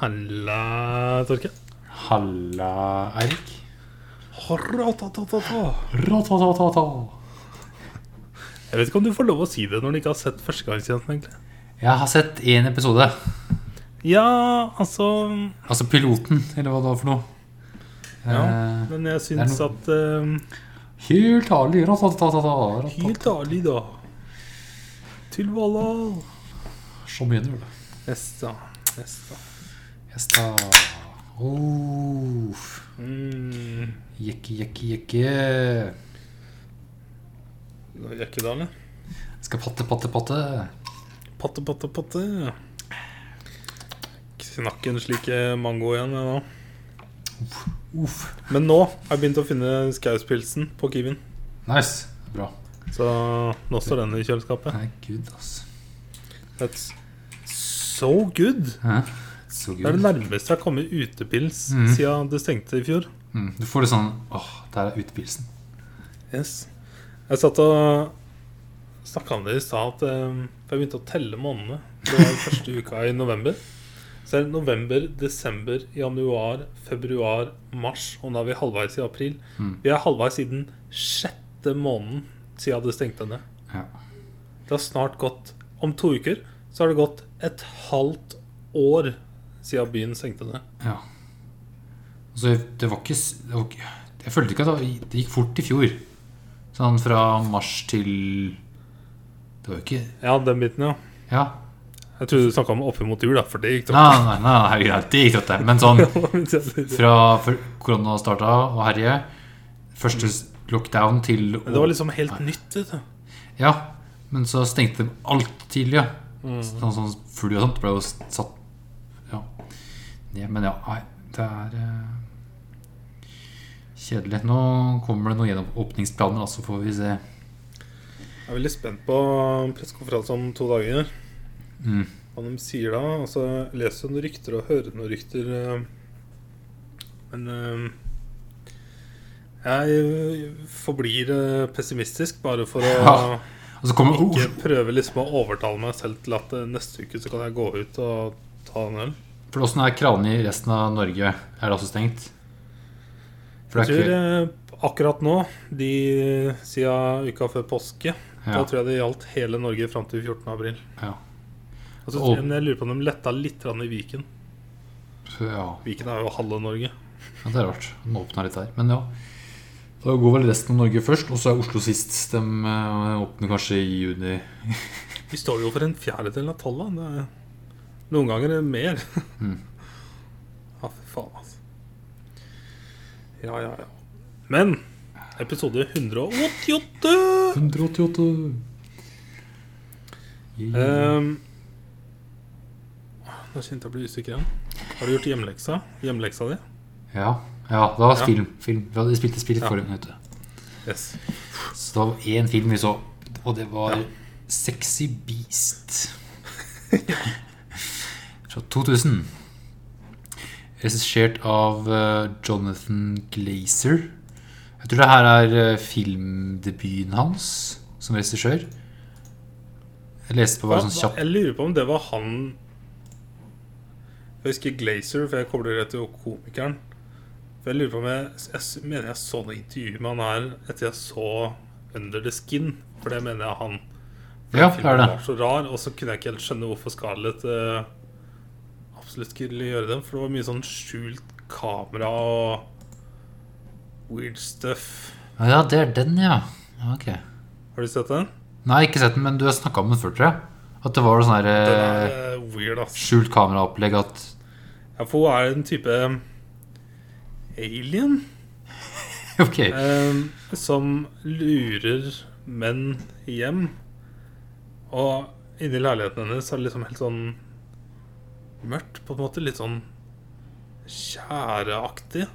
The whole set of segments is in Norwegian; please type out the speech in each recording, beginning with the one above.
Halla, Torke. Halla, Eirik. Jeg vet ikke om du får lov å si det når du ikke har sett førstegangstjenesten, egentlig. Jeg har sett én episode. Ja, altså Altså piloten, eller hva det var for noe. Ja, Eh, men jeg syns noe- at uh... helt ærlig ratatatata, Helt ærlig, da. Til Valhall. Så begynner det. Neste. Nesta. Gjesta. Oh. Mm. Jekke, jekke, jekke. Jekke, eller? Skal patte, patte, patte. Patte, patte, patte. Knakk en slik mango igjen, nå. Uff. Men nå har jeg begynt å finne Skauspilsen på Kiwien. Nice. Bra. Så nå står den i kjøleskapet. Nei, gud, ass. That's so good. Hæ? Så Det er det nærmeste jeg har kommet utepils mm. siden det stengte i fjor. Mm, du får det sånn Åh, der er utepilsen. Yes. Jeg satt og snakka om det i stad, at um, jeg begynte å telle månedene. Det var første uka i november. Så er det november, desember, januar, februar, mars, og nå er vi halvveis i april. Mm. Vi er halvveis i den sjette måneden siden det stengte ned. Ja. Det har snart gått Om to uker så har det gått et halvt år siden byen stengte ned. ja. Altså, det var ikke, det var ikke Jeg følte ikke at det, det gikk fort i fjor. Sånn fra mars til Det var jo ikke Ja, den biten, ja. Ja. Jeg trodde du snakka om oppimot jul, da, for det gikk Nei, nei, nei, nei herregud, det gikk trått, det. Men sånn fra korona starta å herje, første lockdown til å- var liksom helt nytt, vet du. Ja, men så stengte de alt tidlig, ja. Mm. Sånn som fly og sånt ble jo satt. Ja men ja, det er eh, kjedelig. Nå kommer det noen gjenåpningsplaner, altså får vi se. Jeg er veldig spent på pressekonferanse om to dager. Mm. Hva de sier da. Altså, jeg leser noen rykter og hører noen rykter. eh, Men eh, jeg forblir pessimistisk bare for å Ja. Og så kommer ikke prøve liksom å overtale meg selv til at neste uke så kan jeg gå ut og ta en øl. For åssen er kranene i resten av Norge? Er det også stengt? For Jeg det tror ikke eh, akkurat nå, de siden uka før påske, da tror jeg det gjaldt hele Norge fram til 14. april. ja. Altså, Og- jeg, lurer på om de letta litt i Viken. Ja. Viken er jo halve Norge. ja, det er rart. Den åpna litt her. Men ja. Da går vel resten av Norge først, og så er Oslo sist. De eh, åpner kanskje i juni. Vi står jo for en fjerdedel av tallet. Det er, noen ganger er det mer. Mm. Ja, fy faen, altså. Ja, ja, ja. Men episode 188 188. Yeah. um, Nå kjente jeg ble usikker igjen. Har du gjort hjemmeleksa? Hjemmeleksa di? ja. ja, det var Ja. film. film. Vi hadde spilt spill Ja. forrige minutt. Yes. Så det var én film vi så, og det var Ja. Sexy Beast. Fra 2000. Regissert av eh, Jonathan Glazer. Jeg tror det her er eh, filmdebuten hans som regissør. Jeg leste på bare sånn kjapt Jeg lurer på om det var han Jeg husker Glazer, for jeg kobler det til komikeren. For Jeg lurer på om jeg, jeg mener jeg så noe intervju med han her etter jeg så Under the Skin. For det mener jeg han. For Ja, det er det. var så rar, og så kunne jeg ikke helt skjønne hvorfor Scarlett eh, absolutt skulle gjøre den. For det var mye sånn skjult kamera og weird stuff. Ja, det er den, ja. Ok. Har du sett den? Nei, ikke sett den, men du har snakka om den før, tror jeg. At det var sånn her eh, eh, weird, skjult kameraopplegg at Ja, for hun er en type alien Ok. eh, som lurer menn hjem. Og inni leiligheten hennes er det liksom helt sånn mørkt, på en måte. Litt sånn tjæreaktig.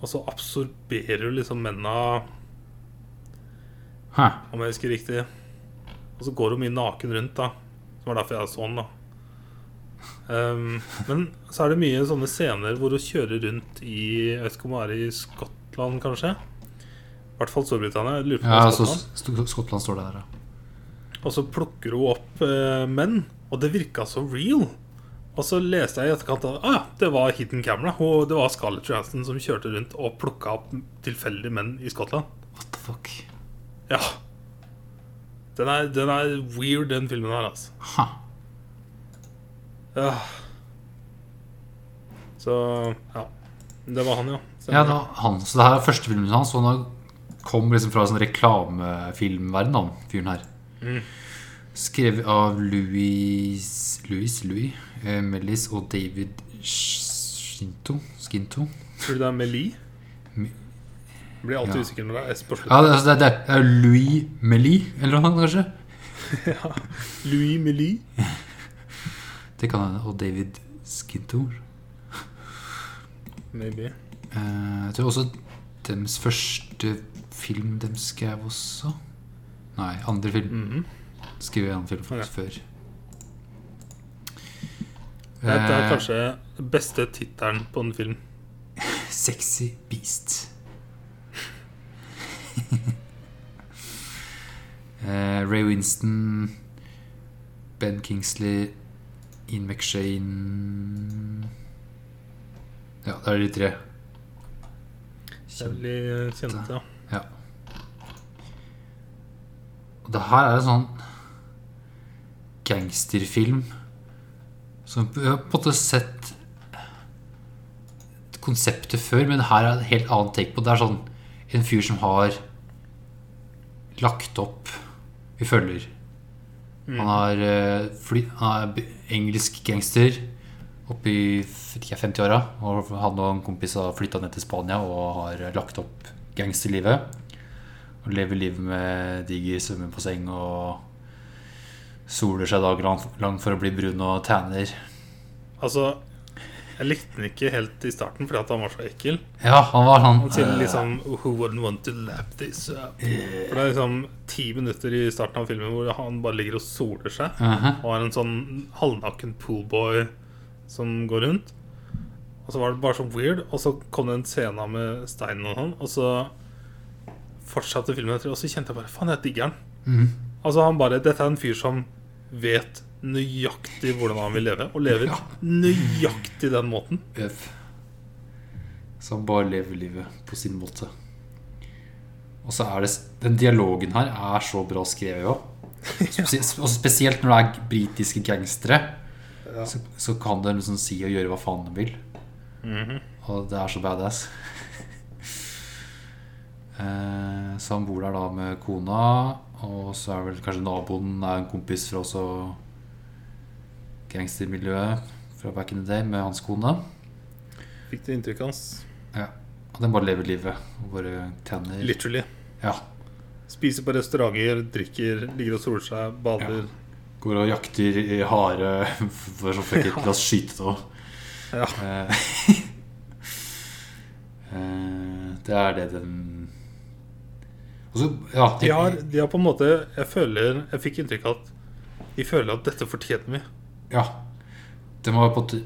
Og så absorberer du liksom mennene, Hæ. om jeg husker riktig. Og så går hun mye naken rundt, da. Som var derfor jeg så den, da. Um, men så er det mye sånne scener hvor hun kjører rundt i Jeg vet ikke om hun er i Skottland, kanskje? I hvert fall Storbritannia. Lurer på Ja, er så Skottland. Skottland står det der, ja. Og så plukker hun opp eh, menn, og det virka så real. Og så leste jeg i etterkant at ah, det var hidden camera. Og det var Scarlett Johansson som kjørte rundt og plukka opp tilfeldige menn i Skottland. What the fuck? Ja. Den er, den er weird, den filmen her, altså. Ha. Ja. Så ja. Det var han, ja. Så- Ja, det var han. Så det her er første filmen hans. Og han kom liksom fra sånn reklamefilmverden, han fyren her. Mm. Skrevet av Louis Louis, Louis eh, Melis og David Skinto. Skinto. Tror du det er Melie? Me Blir alltid Ja. usikker når det er S på Ja, det, altså, det, det er Louis Meli eller noe kanskje? Louis Melie. Det kan hende. Og David Skinto. Maybe. Eh, jeg tror også deres første film de skrev også Nei, andre film. Mhm. Skrev en film okay. før. Dette er Eh, kanskje den beste tittelen på en film. Sexy Beast. eh, Ray Winston, Ben Kingsley, Ian McShane Ja, det er de tre. Kjem- Veldig kjent, ja. Ja. Og det her er en sånn gangsterfilm som vi har på en måte sett konseptet før, men her er et helt annet take på det. Er sånn en fyr som har lagt opp Vi følger. Han har eh, fly, Han er engelsk gangster oppe i 50-åra. Og han og en kompis har flytta ned til Spania og har lagt opp gangsterlivet. Og lever livet med diger svømmebasseng og soler seg dag lang, for å bli brun og tanner. Altså, jeg likte den ikke helt i starten fordi at han var så ekkel. Ja, han var han Til liksom Who wouldn't want to lap this up? For det er liksom ti minutter i starten av filmen hvor han bare ligger og soler seg. Mhm. Og har en sånn halvnaken poolboy som går rundt. Og så var det bare sånn weird. Og så kom det en scene med steinen og sånn. Og så fortsatte filmen og så kjente jeg bare Faen, jeg digger den. Mm. Altså han bare Dette er en fyr som vet nøyaktig hvordan han vil leve, og lever Ja. nøyaktig den måten. Øff. Så han bare lever livet på sin måte. Og så er det Den dialogen her er så bra skrevet òg. Og spesielt når det er britiske gangstere. Så, så kan de liksom si og gjøre hva faen de vil. Mhm. Og det er så badass. Eh, så han bor der da med kona, og så er vel kanskje naboen er en kompis fra også gangstermiljøet fra back in the day med hans kone. Fikk det inntrykket hans. Ja. Og den bare lever livet og bare tjener Literally. Ja. Spiser på restauranter, drikker, ligger og soler seg, bader. Går og jakter i hare for så fikk ikke la oss skyte nå. Ja. Eh, det er det den så, ja De har, de har på en måte Jeg føler Jeg fikk inntrykk av at de føler at dette fortjener vi. Ja. De har på en måte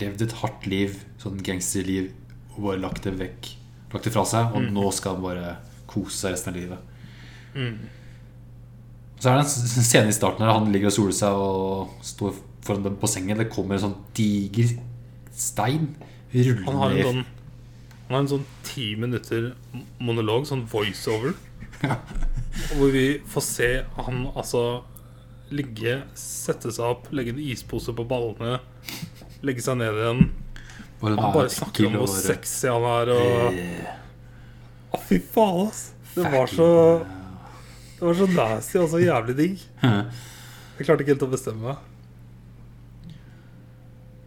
levd et hardt liv, sånn gangsterliv, og bare lagt det vekk. Lagt det fra seg, og nå skal de bare kose seg resten av livet. Mm. Så er det en scene i starten der han ligger og soler seg og står foran dem på sengen. Det kommer en sånn diger stein Han har en sånn Han har en sånn ti minutter monolog, sånn voiceover, hvor vi får se han altså ligge, sette seg opp, legge en ispose på ballene, legge seg ned igjen. Bare, Han bare snakker om hvor sexy han er, og Å, fy faen, ass! Det var så Det var så nasty og så jævlig digg. Jeg klarte ikke helt å bestemme meg.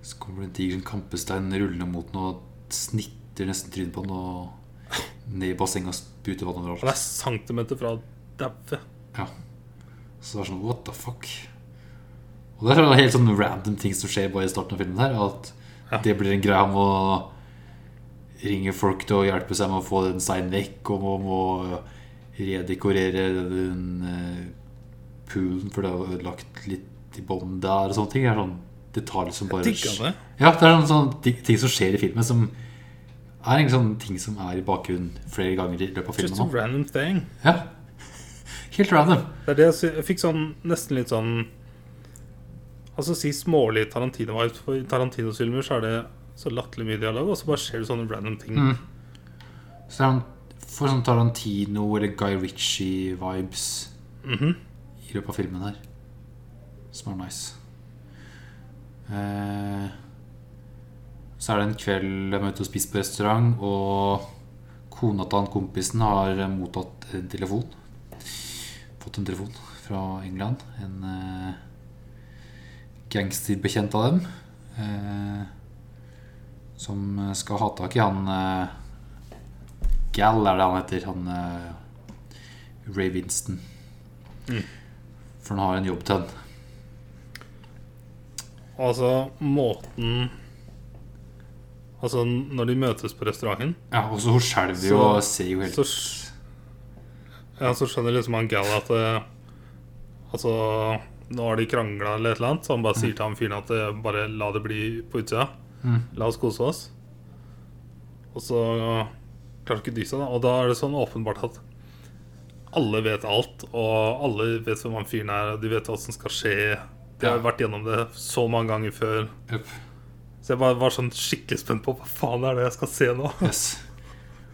Så kommer det en diger kampestein rullende mot noe og snitter nesten trynet på den og ned i bassenget og spruter vann Han Det er centimeter fra å daue. Ja. Så det er sånn what the fuck? Og det er en helt sånn random ting som skjer bare i starten av filmen her. At Ja. det blir en greie. om å ringe folk til å hjelpe seg med å få den steinen vekk, og om å redekorere den eh, poolen, for det er ødelagt litt i bånn der og sånne ting. Det er sånn detalj som bare Digga det. Ja, det er noen sånne ting- ting som skjer i filmen, som er en sånn ting som er i bakgrunnen flere ganger i løpet av filmen. Just a random thing. Ja. Helt random. Det er det jeg, jeg fikk sånn nesten litt sånn Altså Si smålig Tarantino-vibes. For i Tarantinos filmer så er det så latterlig mye dialog, og så bare skjer det sånne random ting. Mm. Så er han får sånn Tarantino eller Guy Ritchie-vibes Mhm. i løpet av filmen her. Som er nice. Eh, så er det en kveld jeg møter og spiser på restaurant, og kona til han kompisen har mottatt en telefon. Fått en telefon fra England. En eh, gangsterbekjent av dem. Eh, som skal ha tak i han eh, Gal er det han heter. Han eh, Ray Winston. Mm. For han har en jobb til han. Altså måten Altså når de møtes på restauranten, Ja, og så hun skjelver jo og ser jo helt så Ja, så skjønner liksom han Gal at det, Altså Nå har de krangla eller et eller annet, så han bare sier til han fyren at det, bare la det bli på utsida. Mm. La oss kose oss. Og så klarer ikke de seg, da. Og da er det sånn åpenbart at alle vet alt, og alle vet hvem han fyren er, og de vet hva som skal skje. De har vært gjennom det så mange ganger før. Jupp. Så jeg bare var sånn skikkelig spent på hva faen er det jeg skal se nå. Yes.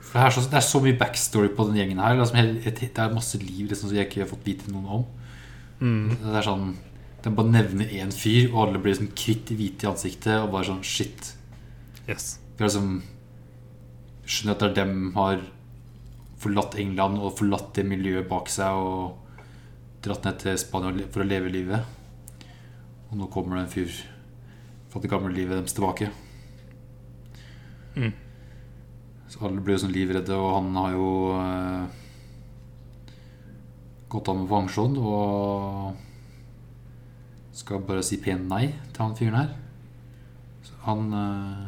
Det er, så, det er så mye backstory på den gjengen her. Det er masse liv liksom, som jeg ikke har fått vite noen om. Det er sånn Den bare nevner én fyr, og alle blir liksom kvitt hvite i ansiktet. Og bare sånn shit. Yes. Vi har liksom skjønner at det er dem har forlatt England og forlatt det miljøet bak seg og dratt ned til Spania for å leve livet. Og nå kommer det en fyr fra det gamle livet deres tilbake. Mm. Så alle blir jo sånn livredde, og han har jo eh, gått av med pensjon og skal bare si pent nei til han fyren her. Så han eh,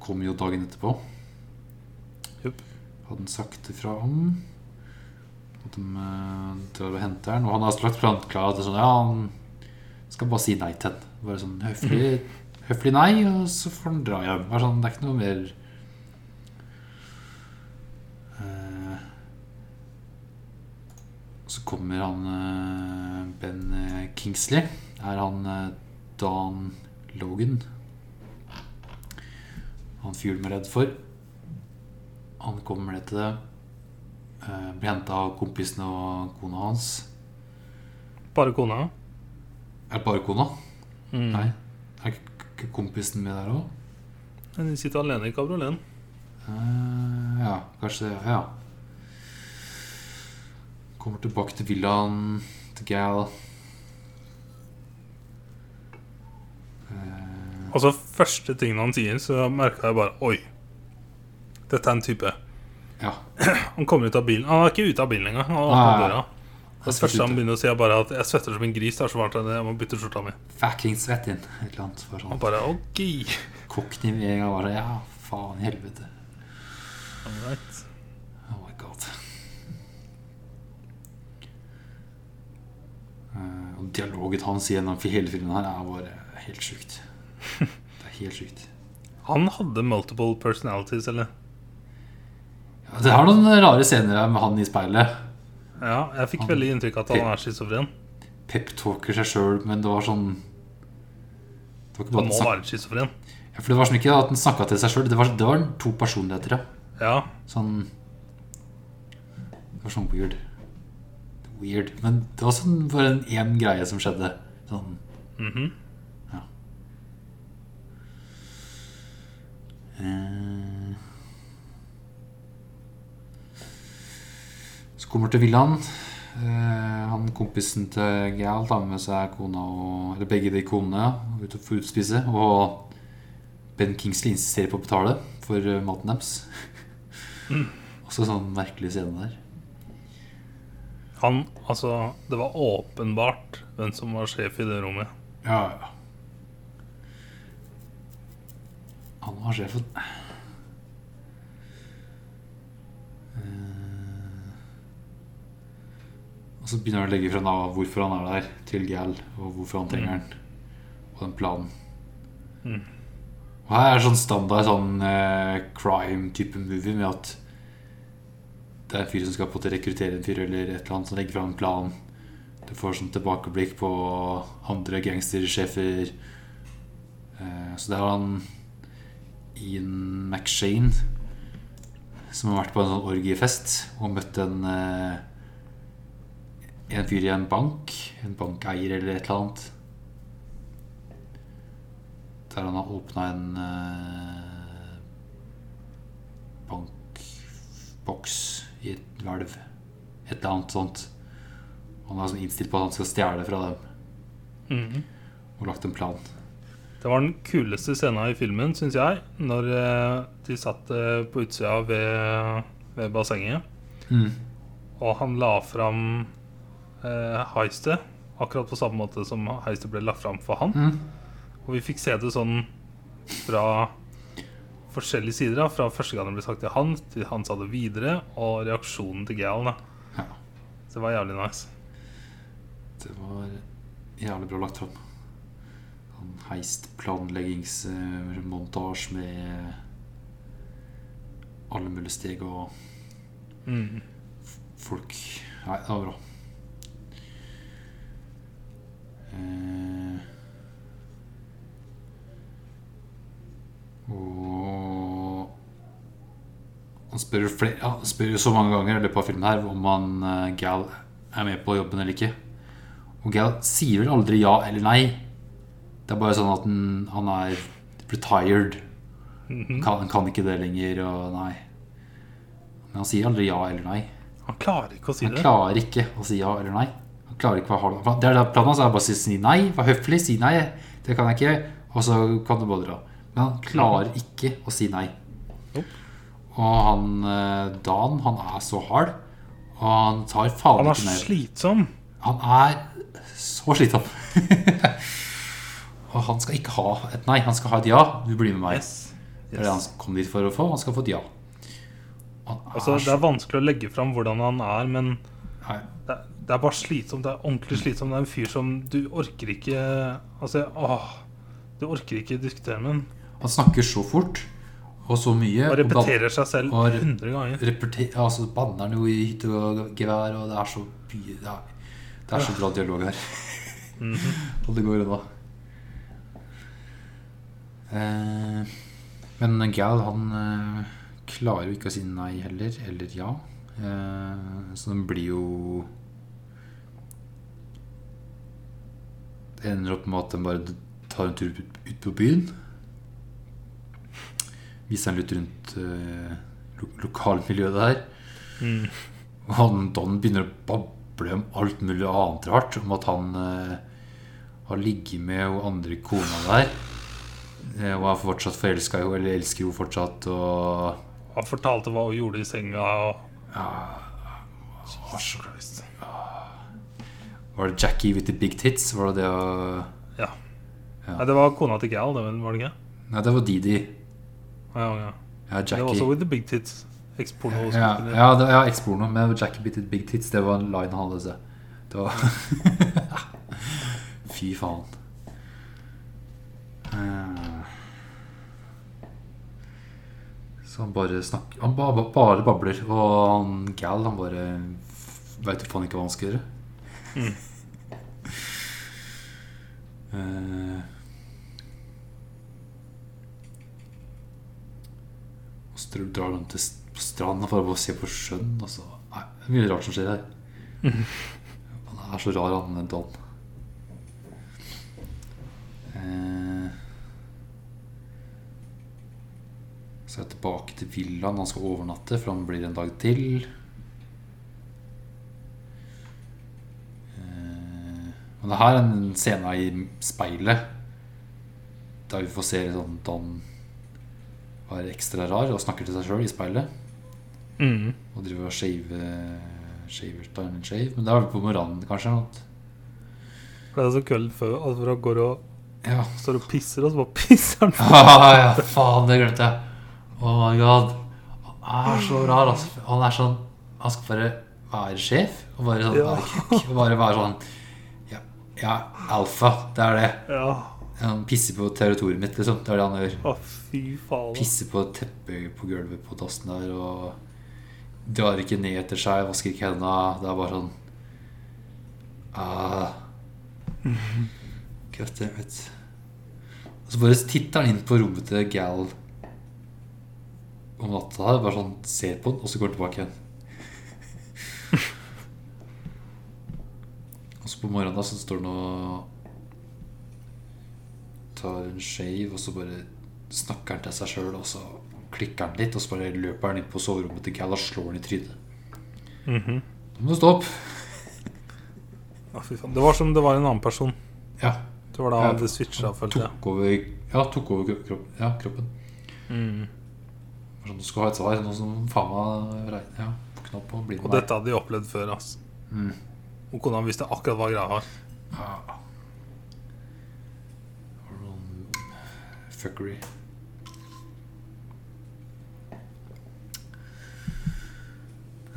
kom jo dagen etterpå. Yep. Hadde han sagt ifra om at de eh, drar og henter han. Og han har straks plan klar til sånn Ja, han skal bare si nei til den. Bare sånn høflig, høflig nei, og så får han dra hjem. Bare sånn, det er ikke noe mer Eh, Så kommer han eh, Ben eh, Kingsley. Er han Dan Logan? Han fyren vi er redd for. Han kommer ned til det. Blir henta av kompisen og kona hans. Bare kona. Er det bare kona? Mm. Nei. Er ikke kompisen min der òg? De sitter alene i kabrioleten. ja, kanskje det. Ja. Kommer tilbake til villaen til Gal. Uh. Altså Første tingen han sier, så merka jeg bare Oi. Dette er en type. ja. Han kommer ut av bilen. Han er ikke ute av bilen engang. Han er Ah, døra. Det første han begynner å si, er bare at 'jeg svetter som en gris'. Det er så varmt her jeg må bytte skjorta mi. Fucking svett inn. Et eller annet. Bare Han bare OK. Gang. Bare, ja, faen i helvete. Alright. Oh my god. Eh, og dialogen hans gjennom hele filmen her er bare helt sjukt. Det er helt sjukt. Han hadde multiple personalities, eller? Ja, det har noen rare scener med han i speilet. Ja, jeg fikk veldig inntrykk av at han er schizofren. Peptalker seg sjøl, men det var sånn Det var ikke bare Han må han snak- være schizofren. ja, For det var sånn ikke at han snakka til seg sjøl. Det, det var to personligheter, ja. Ja. Sånn Det var sånn weird. Weird. Men det var sånn bare en én greie som skjedde. Sånn Ja eh. Kommer til villaen. Eh, han kompisen til Gal tar med seg kona og Eller begge de konene ut og utspise. Og Ben Kingsley insisterer på å betale for eh, maten deres. Også sånn merkelig scene der. Han Altså, det var åpenbart hvem som var sjef i det rommet. Ja, ja. Han var sjefen. Eh, Og så begynner han å legge frem da hvorfor han er der, til Gal, og hvorfor han trenger den. Og den planen. Mm. Og her er sånn standard sånn uh, crime-type movie med at det er en fyr som skal på til rekruttere en fyr eller et eller annet som legger frem en plan. Du får sånn tilbakeblikk på andre gangstersjefer. Uh, Så det er han Ian McShane som har vært på en sånn orgiefest og møtt en eh, En fyr i en bank. En bankeier eller et eller annet. Der han har åpna en eh, bankboks i et hvelv. Et eller annet sånt. Han er sånn innstilt på at han skal stjele fra dem. Mhm. Og lagt en plan. Det var den kuleste scenen i filmen, syns jeg, når eh, de satt eh, på utsida ved, ved bassenget. Mm. Og han la fram heistet, akkurat på samme måte som heistet ble lagt fram for han. Mm. Og vi fikk se det sånn fra forskjellige sider. da Fra første gang det ble sagt til han, til han sa det videre, og reaksjonen til Galen. Ja. Så det var jævlig nice. Det var jævlig bra lagt fram. Han heiste planleggingsmontasje med alle mulige steg og Mm. folk Nei, det var bra. Eh, og han spør, flere, ja, han spør så mange ganger i løpet av filmen her om han eh, Gal er med på jobben eller ikke. Og Gal sier vel aldri ja eller nei. Det er bare sånn at han, han er retired. Han Kan, han kan ikke det lenger, og nei. Men han sier aldri ja eller nei. Han klarer ikke å si Han det. klarer ikke å si ja eller nei. Klarer ikke hva han det. Det er det planen hans er bare å si nei. Vær høflig, si nei. Det kan jeg ikke. Og så kan du bare dra. Men han klarer ikke å si nei. Og han eh, Dan, han er så hard. Og han tar faen Han er slitsom. Han er så slitsom. og han skal ikke ha et nei. Han skal ha et ja. Du blir med meg. Yes. Det er det han kom dit for å få. Han skal få et ja. Altså, det er vanskelig å legge fram hvordan han er, men Nei. Det er, bare slitsomt. Det er ordentlig slitsomt. Det er en fyr som du orker ikke Altså, åh Du orker ikke diskutere med ham. Han snakker så fort og så mye. Og repeterer repeterer seg selv og 100 ganger. altså banner han jo i hytte og gevær, og det er så mye Det er, det er så bra dialog her. Mhm. Og det går unna. Eh, men Gal, han eh, klarer jo ikke å si nei heller, eller ja. Eh, så den blir jo ender opp med at den bare tar en tur ut, ut på byen. Viser den litt rundt eh, lo lokalmiljøet der. Mm. Og han Don begynner å bable om alt mulig annet rart. Om at han eh, har ligget med hun andre kona der. Eh, og er fortsatt forelska i henne, eller elsker henne fortsatt. Og Han fortalte hva hun gjorde i senga. Og ja, Jesus Christ. Var det Jackie with the big tits? Var det det å- Ja. Ja. Nei, det var kona til Gal, det var det ikke? Nei, det var Didi. Ja, ja. Ja, Det var også with the big tits. Eksporno. Ja, ja, det, ja eksporno. Men Jackie with the big tits, det var en line han hadde. Det var Fy faen. Eh. Så han bare snakker Han ba, ba- bare babler. Og han Gal, han bare veit jo faen ikke hva han skal gjøre. Mm. Uh, Og så drar- han til stranda for å se på sjøen. Og så, nei, det er mye rart som skjer her. Han er så rar, han Don. Uh, så er jeg tilbake til villaen. Han skal overnatte, for han blir en dag til. Og det her er en scene i speilet. Der vi får se sånn at han var ekstra rar og snakker til seg sjøl i speilet. Mm. Og driver og shave Shaver and Shave. Men det er vel på morgenen, kanskje? noe. For det er så kvelden før at han går og Ja. står og pisser, og så bare pisser han. Ah, ja, faen, det glemte jeg. Oh my god. Han er så rar, altså. Han er sånn Han skal bare være sjef og bare sånn Ja. være kukk. Og bare være sånn Ja, alfa. Det er det. Ja. Han pisser på territoriet mitt, liksom. Det er det han gjør. Å, fy faen. Pisser på teppet på gulvet på dassen der og drar ikke ned etter seg, vasker ikke hendene. Det er bare sånn ah. God damn it. Og så bare titter han inn på rommet til Gal om natta. her, Bare sånn ser på den, og så går han tilbake igjen. Og så på morgenen da så står han og tar en shave, og så bare snakker han til seg sjøl, og så klikker han litt, og så bare løper han inn på soverommet til Gal og slår han i trynet. Mhm. Da må du stå opp. Ja, fy faen. Det var som det var en annen person. Ja. Det var da Ja, det switcha, følte jeg. Tok over, ja, tok over kroppen. ja, kroppen. Mm. Sånn, du skal ha et svar. Noe som faen meg Ja, våkne opp og bli Og med dette hadde de opplevd før. altså. Mm. Og kona visste akkurat hva greia var.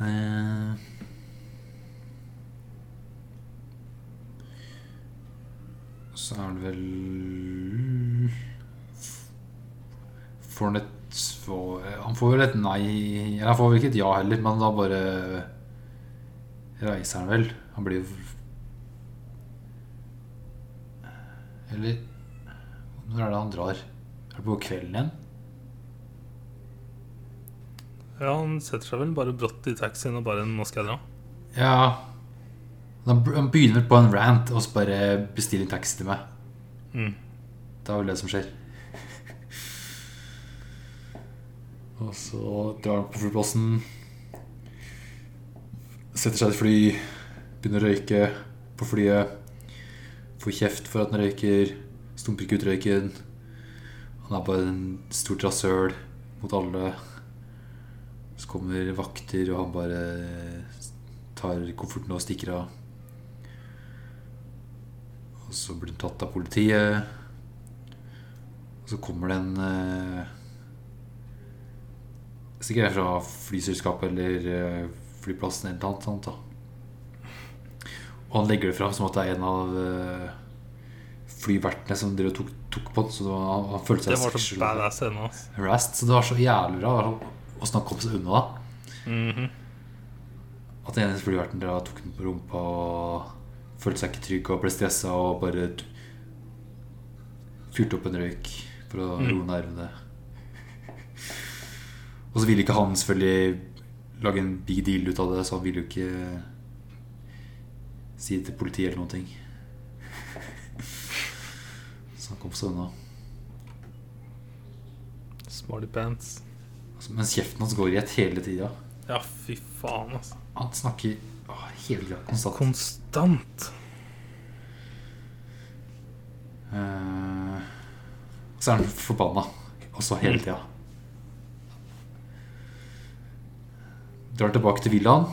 Eh. Så er det vel Får han et får- Han får vel et nei Eller han får vel ikke et ja heller, men da bare reiser han vel. Han blir jo Eller Når er det han drar? Er det på kvelden igjen? Ja, Han setter seg vel bare brått i taxien og bare 'Nå skal jeg dra'. Ja Han begynner på en rant og så bare bestiller en taxi til meg. Mm. Det er vel det som skjer. Og så drar han på flyplassen. Setter seg i et fly. Begynner å røyke på flyet. Får kjeft for at han røyker. Stumper ikke ut røyken. Han er bare en stor rasøl mot alle. Så kommer vakter, og han bare tar kofferten og stikker av. Og så blir han tatt av politiet. Og så kommer det en eh, Sikkert fra flyselskapet eller eh, flyplassen eller noe annet. da Og han legger det fram som at det er en av eh, flyvertene som dere tok, tok på den. Så det var, han, han følte Det seg var så badass ennå. Så det var så jævlig bra. Å Åssen han kom seg unna. da Mhm. At den ene flyverten dere tok den på rumpa og følte seg ikke trygg og ble stressa og bare fyrte opp en røyk for å Mm. roe nervene. Og så ville ikke han selvfølgelig lage en big deal ut av det, så han ville jo ikke si det til politiet eller noen ting. Så han kom seg unna. Smarty pants. Altså, Mens kjeften hans går i ett hele tida. Ja, fy faen, altså. Han snakker å, hele tida konstant. Konstant. Uh, så er han forbanna også hele tida. Drar tilbake til villaen.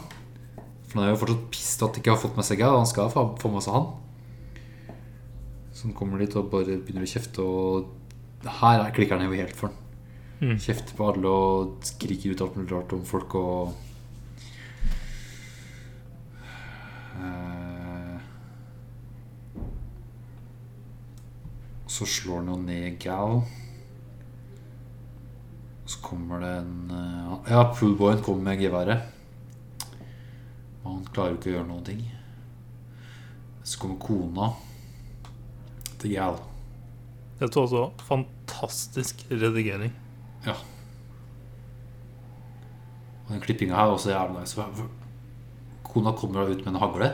For han er jo fortsatt pissed at han ikke har fått med seg Gal. Han skal få få med seg han. Så han kommer dit og bare begynner å kjefte, og her er- klikker han jo helt for han. Mm. Kjefter på alle og skriker ut alt mulig rart om folk og Eh, Så slår han jo ned Gal. Så kommer det en eh, Ja, poolboyen kommer med geværet. Og han klarer jo ikke å gjøre noen ting. Så kommer kona til Gal. Dette var også fantastisk redigering. Ja. Og den klippinga her er også jævlig nice. Kona kommer da ut med en hagle.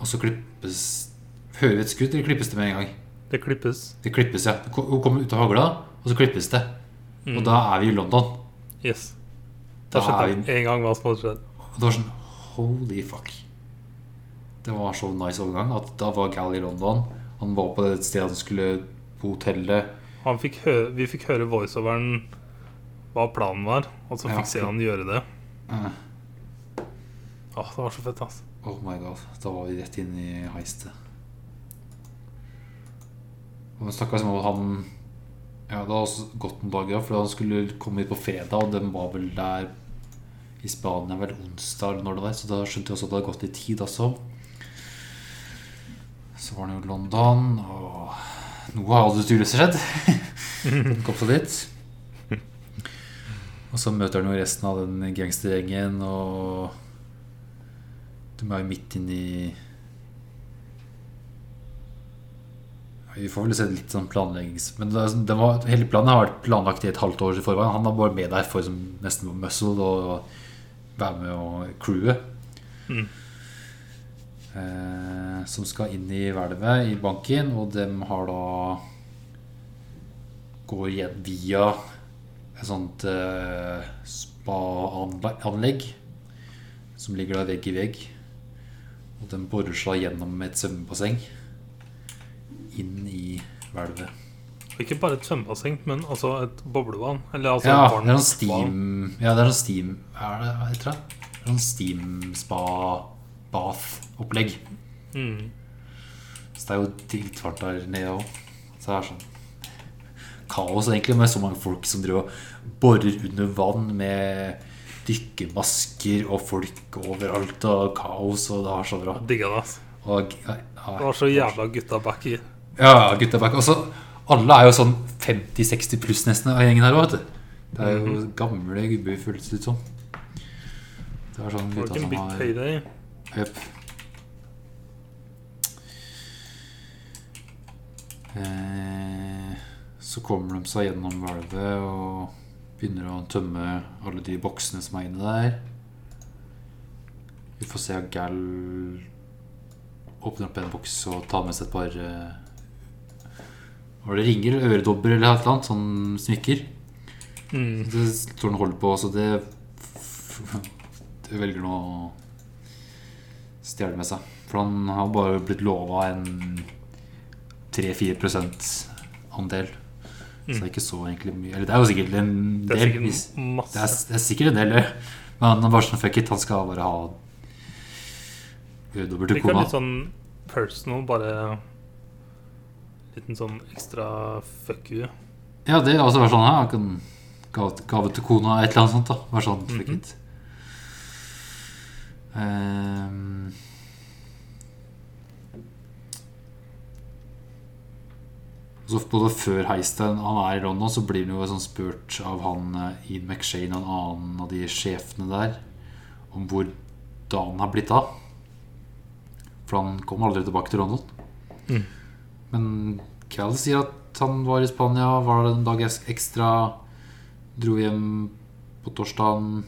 Og så klippes Hører vi et skudd, eller klippes det med en gang? Det klippes. Det klippes, ja. Hun kommer ut av hagla, og så klippes det. Mm. Og da er vi i London. Yes. Da har skjedd en gang det sånn Holy fuck. Det var så nice overgang at da var Gal i London. Han var på det stedet han skulle på hotellet. Han fikk hø vi fikk høre voiceoveren hva planen var, og så Ja. fikk se han gjøre det. Uh. Åh, det var så fett, altså. Oh my god, da var vi rett inn i heistet. Og vi snakka om at han Ja, det har også gått noen dager, for han skulle komme hit på fredag, og den var vel der i Spania vel onsdag eller når det var, så da skjønte jeg også at det hadde gått litt tid også. Så var det jo i London, og noe hadde tydeligvis skjedd. Kom seg dit. Og så møter han jo resten av den gangstergjengen og De er jo midt inni Vi får vel se litt sånn planleggings... Men det, sånn- det var, hele planen har vært planlagt i et halvt år i forveien. Han var bare med der for som, nesten muscle og være med og crewet. Mm. Eh, som skal inn i hvelvet i banken, og dem har da Går via et sånt eh, spa-anlegg som ligger da vegg i vegg. Og den borer seg gjennom et svømmebasseng inn i hvelvet. Ikke bare et svømmebasseng, men altså et boblevann. Eller altså Ja, det er sånn steam Ja, det er sånn steam Er det hva heter det? Det er sånn steam spa-bath-opplegg. Mm. Så det er jo dritvarmt der nede òg. Så det er sånn kaos egentlig med så mange folk som driver og borer under vann med dykkermasker og folk overalt og kaos, og det var så bra. Digga det. altså. Og, ja, Det var så jævla gutta back i. Ja, gutta back. Og så alle er jo sånn 50-60 pluss nesten av gjengen her òg. Det er jo gamle gubber, føles det ut som. Det er sånn gutta som har payday. Eh, så kommer de seg gjennom hvelvet og begynner å tømme alle de boksene som er inne der. Vi får se om Gal åpner opp en boks og tar med seg et par eh, Var det ringer eller øredobber eller et eller annet? Sånn smykker. Mm. Det står han holder på, så det Det velger nå å stjele med seg. For han har bare blitt lova en 3-4 andel. Så det er ikke så egentlig mye Eller det er jo sikkert en del. Det er sikkert det, er, det er sikkert en del. Men han bare sånn fuck it. Han skal bare ha øredobber til kona. Det er litt sånn personal, bare Liten sånn ekstra fuck you. Ja, det er også sånn her. Gave, gave til kona, et eller annet sånt. da Vær sånn, fuck Mhm. it. Um, så både før heisten han er i London, så blir han jo sånn spurt av han eh, Ian McShane og en annen av de sjefene der om hvor han har blitt av. For han kom aldri tilbake til London. Mm. Men Cal sier at han var i Spania, var det en dag ekstra, dro hjem på torsdagen.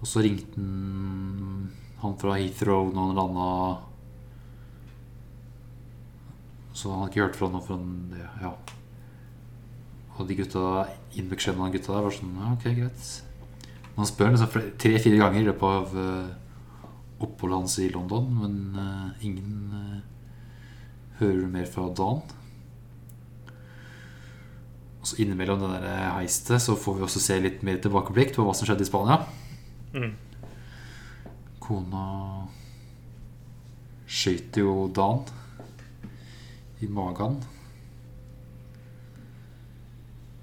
Og så ringte han, han fra Heathrow når han landa. Så han hadde ikke hørt fra noen fra det. Ja. Og de gutta Inbeksjen av gutta der var sånn Ja, ok, greit. Men han spør liksom tre-fire ganger i løpet av eh, oppholdet hans i London, men uh, ingen eh, hører du mer fra Dan. Og så innimellom det der heistet så får vi også se litt mer tilbakeblikk på hva som skjedde i Spania. Mm. Kona skøyt jo Dan i magen.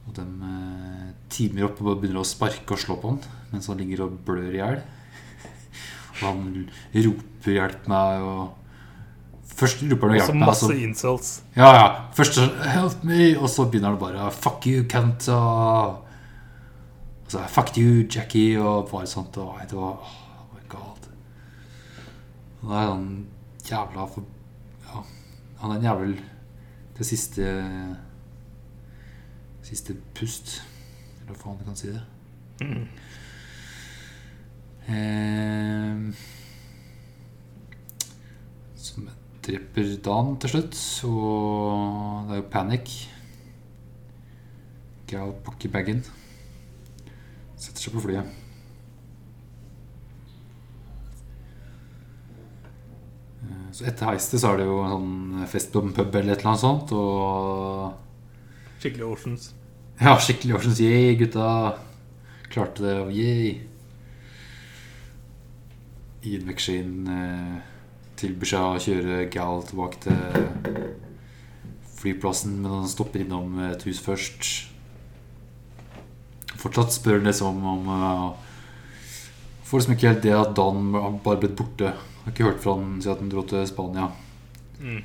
Og de eh, timer opp og begynner å sparke og slå på han mens han ligger og blør i hjel. Og han roper 'hjelp meg' og Først roper han Og 'hjelp så masse insults. ja, ja. Først sånn 'help me', og så begynner han bare 'fuck you, cunt'. Og og så 'fuck you, Jackie', og bare sånt. Og det var Oh my god. Han er sånn jævla Ja, han er en jævel Det siste Siste pust. Eller hva faen du kan si det. Mm. Eh, som dreper Dan til slutt. Og det er jo panic. Gal pakker bagen. Setter seg på flyet. Eh, Så etter heistet så er det jo en sånn fest på en pub eller et eller annet sånt. Og Skikkelig Oceans. ja, skikkelig Oceans Yay, gutta. Klarte det, yay. Ian McShane eh, tilbyr seg å kjøre Gal tilbake til flyplassen, men han stopper innom et hus først. Fortsatt spør han liksom om uh, Får liksom ikke helt det at Dan bare blitt borte. Har ikke hørt fra han siden at han dro til Spania. Mm.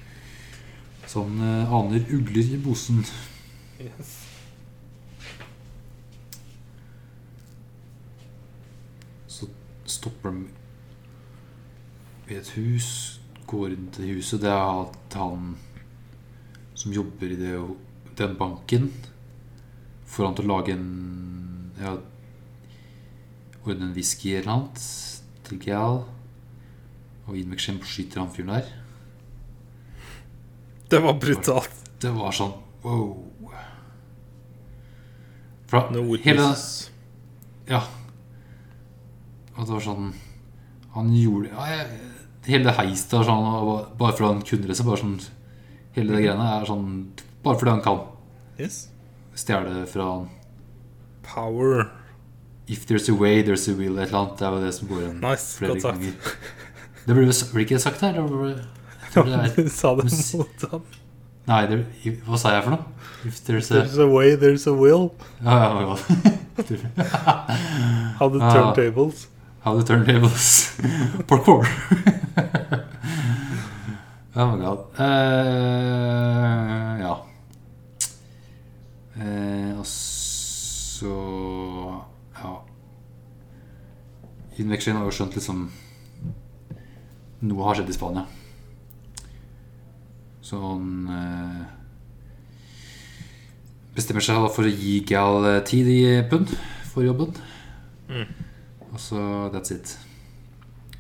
Så han uh, aner ugler i bosen. Yes. Så stopper de i et hus. Går inn til huset. Det er at han som jobber i det, den banken, får han til å lage en Ja, ordne en whisky eller noe annet til Gal. Og Ian McShane skyter han fyren der. Det var brutalt. Det var sånn wow. Fra No hele witnesses. Ja. Og det var sånn Han gjorde ja, jeg, Hele det heistet var sånn Bare fordi han kunne det, så bare sånn Hele det greiene er sånn Bare fordi han kan Yes. stjele fra han. Power. If there's a way, there's a will, et eller annet. Det er jo det som går igjen Nice. flere Godt sagt. ganger. Det ble, vel- ble ikke sagt her? Er, Du sa det mus- mot han. nei, det, hva sa jeg for noe? If there's a There's a way, there's a will. Ja, ja, ja. Ah. turntables. How the turntables Parkour. Oh my god. Uh, Ja. Uh, Og så Ja. Innveksling har jo skjønt liksom Noe har skjedd i Spania. Så han eh, Bestemmer seg da for å gi Gal ti 10 pund For jobben. Mm. Og så that's it.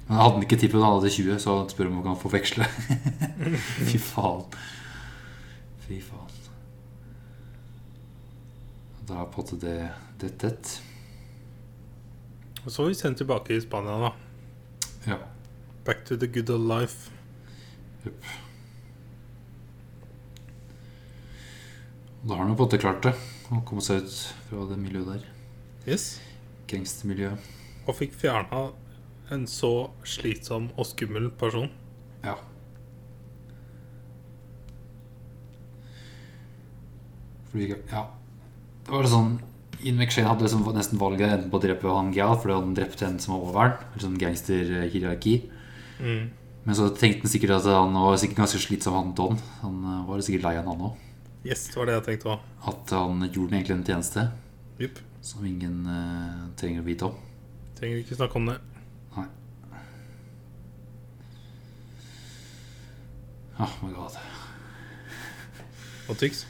Men han hadde ikke 10 pund, han hadde 20, så han spør om han kan få veksle. Fy faen. Fy faen. Da er på en måte det det tett. Og så var vi sendt tilbake i Spania, da. Ja. Back to the good old life. Jupp. Da har han jo på en måte klart det. Å komme seg ut fra det miljøet der. Yes. Gangstermiljøet. Og fikk fjerna en så slitsom og skummel person. Ja. Ja. Det var sånn Ian McShane hadde liksom nesten valget enten på å drepe han Gal fordi han drepte en som var over ham, Eller sånn gangsterhierarki. Mm. Men så tenkte han sikkert at han var sikkert ganske slitsom, han Don. Han eh, var sikkert lei av han òg. Yes, det var det jeg tenkte òg. At han gjorde den egentlig en tjeneste yep. som ingen uh, trenger å vite om. Trenger ikke snakke om det. Nei. Oh my god. Og Tix.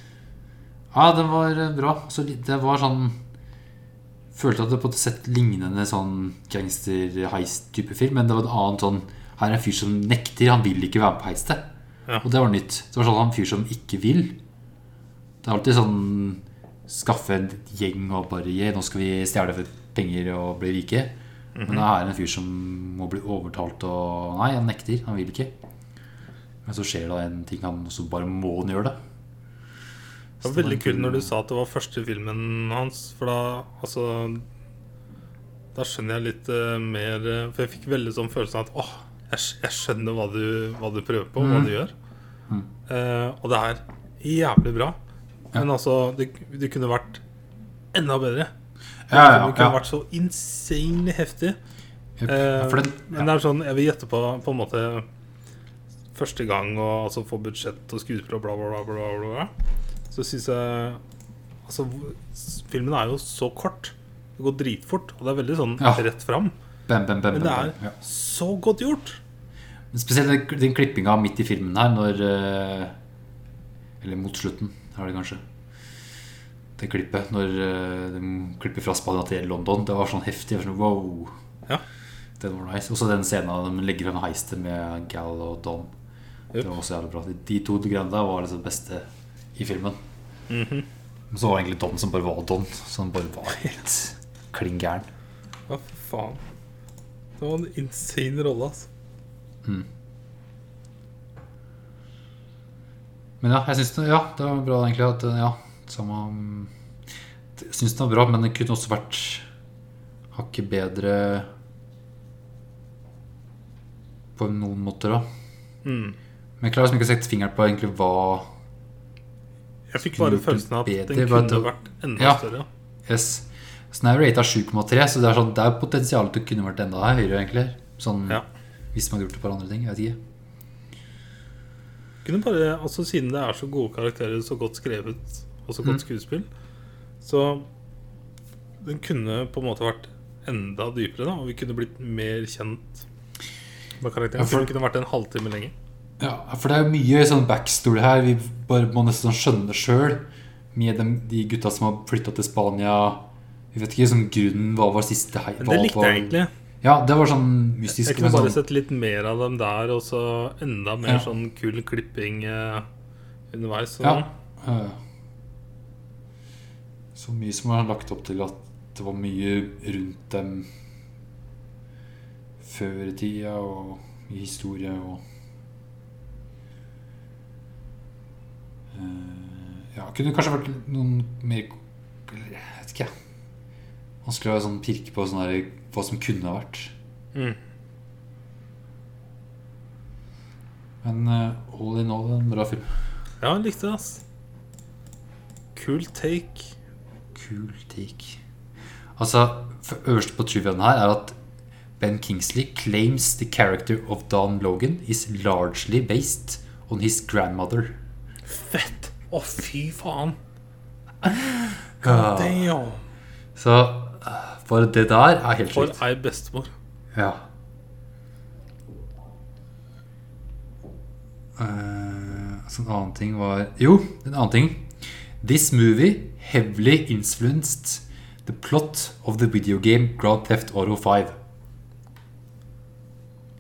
Ja, det var eh, bra. Så det var sånn Følte at det på et sett lignende sånn gangster-heist-type film, men det var en annen sånn Her er en fyr som nekter, han vil ikke være med på heistet. Ja. Og det var nytt. Det var sånn en fyr som ikke vil. Det er alltid sånn Skaffe en gjeng og bare yeah, Nå skal vi stjele penger og bli rike. Men det er en fyr som må bli overtalt og Nei, han nekter. Han vil ikke. Men så skjer det en ting, han også bare må han gjøre det. Det var veldig kult når du sa at det var første filmen hans, for da altså Da skjønner jeg litt uh, mer For jeg fikk veldig sånn følelsen av at åh, jeg, jeg skjønner hva du, hva du prøver på, hva Mhm. du gjør. Mm. Uh, og det er jævlig bra. Men altså, det, det kunne vært enda bedre. Ja, ja, det kunne ja. vært så insanely heftig. Yep. Eh, den, Men det er sånn, jeg vil gjette på på en måte første gang å altså, få budsjett og skuespill og bla, bla, bla, bla. Så syns jeg Altså, filmen er jo så kort. Det går dritfort, og det er veldig sånn Ja. rett fram. bam, bam, bam, Men det er så godt gjort. Men Spesielt den, den klippinga midt i filmen her, når eh, Eller mot slutten, er det kanskje. Det klippet når eh, de klipper fra Spania til London. Det var sånn heftig. Sånn, wow. Ja. Den var nice. Også den scenen de legger frem heiste med Gal og Don. Det var også jævlig bra. De to greiene der var liksom det beste i filmen. Mm -hmm. så var det egentlig Don som bare var Don. Som bare var helt klin gæren. Hva faen. Det var en insane rolle, altså. Mm. Men ja, jeg syns ja, det var bra egentlig at ja, samme syns den var bra, men den kunne også vært hakket bedre på noen måter, da. Mm. Men jeg klarer liksom ikke å sette fingeren på egentlig hva Jeg fikk bare følelsen av at bedre. den kunne vært enda Ja. større. Yes. Så den er rata 7,3, så det er, sånn, det er potensial til å kunne vært enda høyere, egentlig. Sånn, Ja. Hvis man hadde gjort et par andre ting. Jeg vet ikke. Kunne bare, altså Siden det er så gode karakterer, så godt skrevet og så godt Mm. skuespill, så den kunne på en måte vært enda dypere, da, og vi kunne blitt mer kjent Med karakteren. Ja, for- Den kunne vært en halvtime lenger. Ja, for det er mye sånn backstory her vi bare må nesten skjønne sjøl. Med de, de gutta som har flytta til Spania. Vi vet ikke sånn grunnen hva var siste hei... Men det likte var- jeg egentlig. Ja, det var sånn mystisk. Jeg kunne bare sånn, sett litt mer av dem der, og så enda mer Ja. sånn kul klipping eh, underveis. Så. Ja. eh, Så mye som har lagt opp til at det var mye rundt dem før i tida, og i historie og eh, Ja, kunne kanskje vært noen mer Jeg vet ikke, jeg. Vanskelig å sånn pirke på sånn der, hva som kunne ha vært. Mm. Men uh, all in all en bra film. ja, jeg likte det, ass. Cool take. Cool gikk. Altså, for øverst på triviaen her er at Ben Kingsley claims the character of Don Logan is largely based on his grandmother. Fett! Å, fy faen. God Damn. Så For bare det der er helt For ei bestemor. Ja. Uh, så en annen ting var Jo, en annen ting. This movie heavily influenced the plot of the video game Grand Theft Auto 5.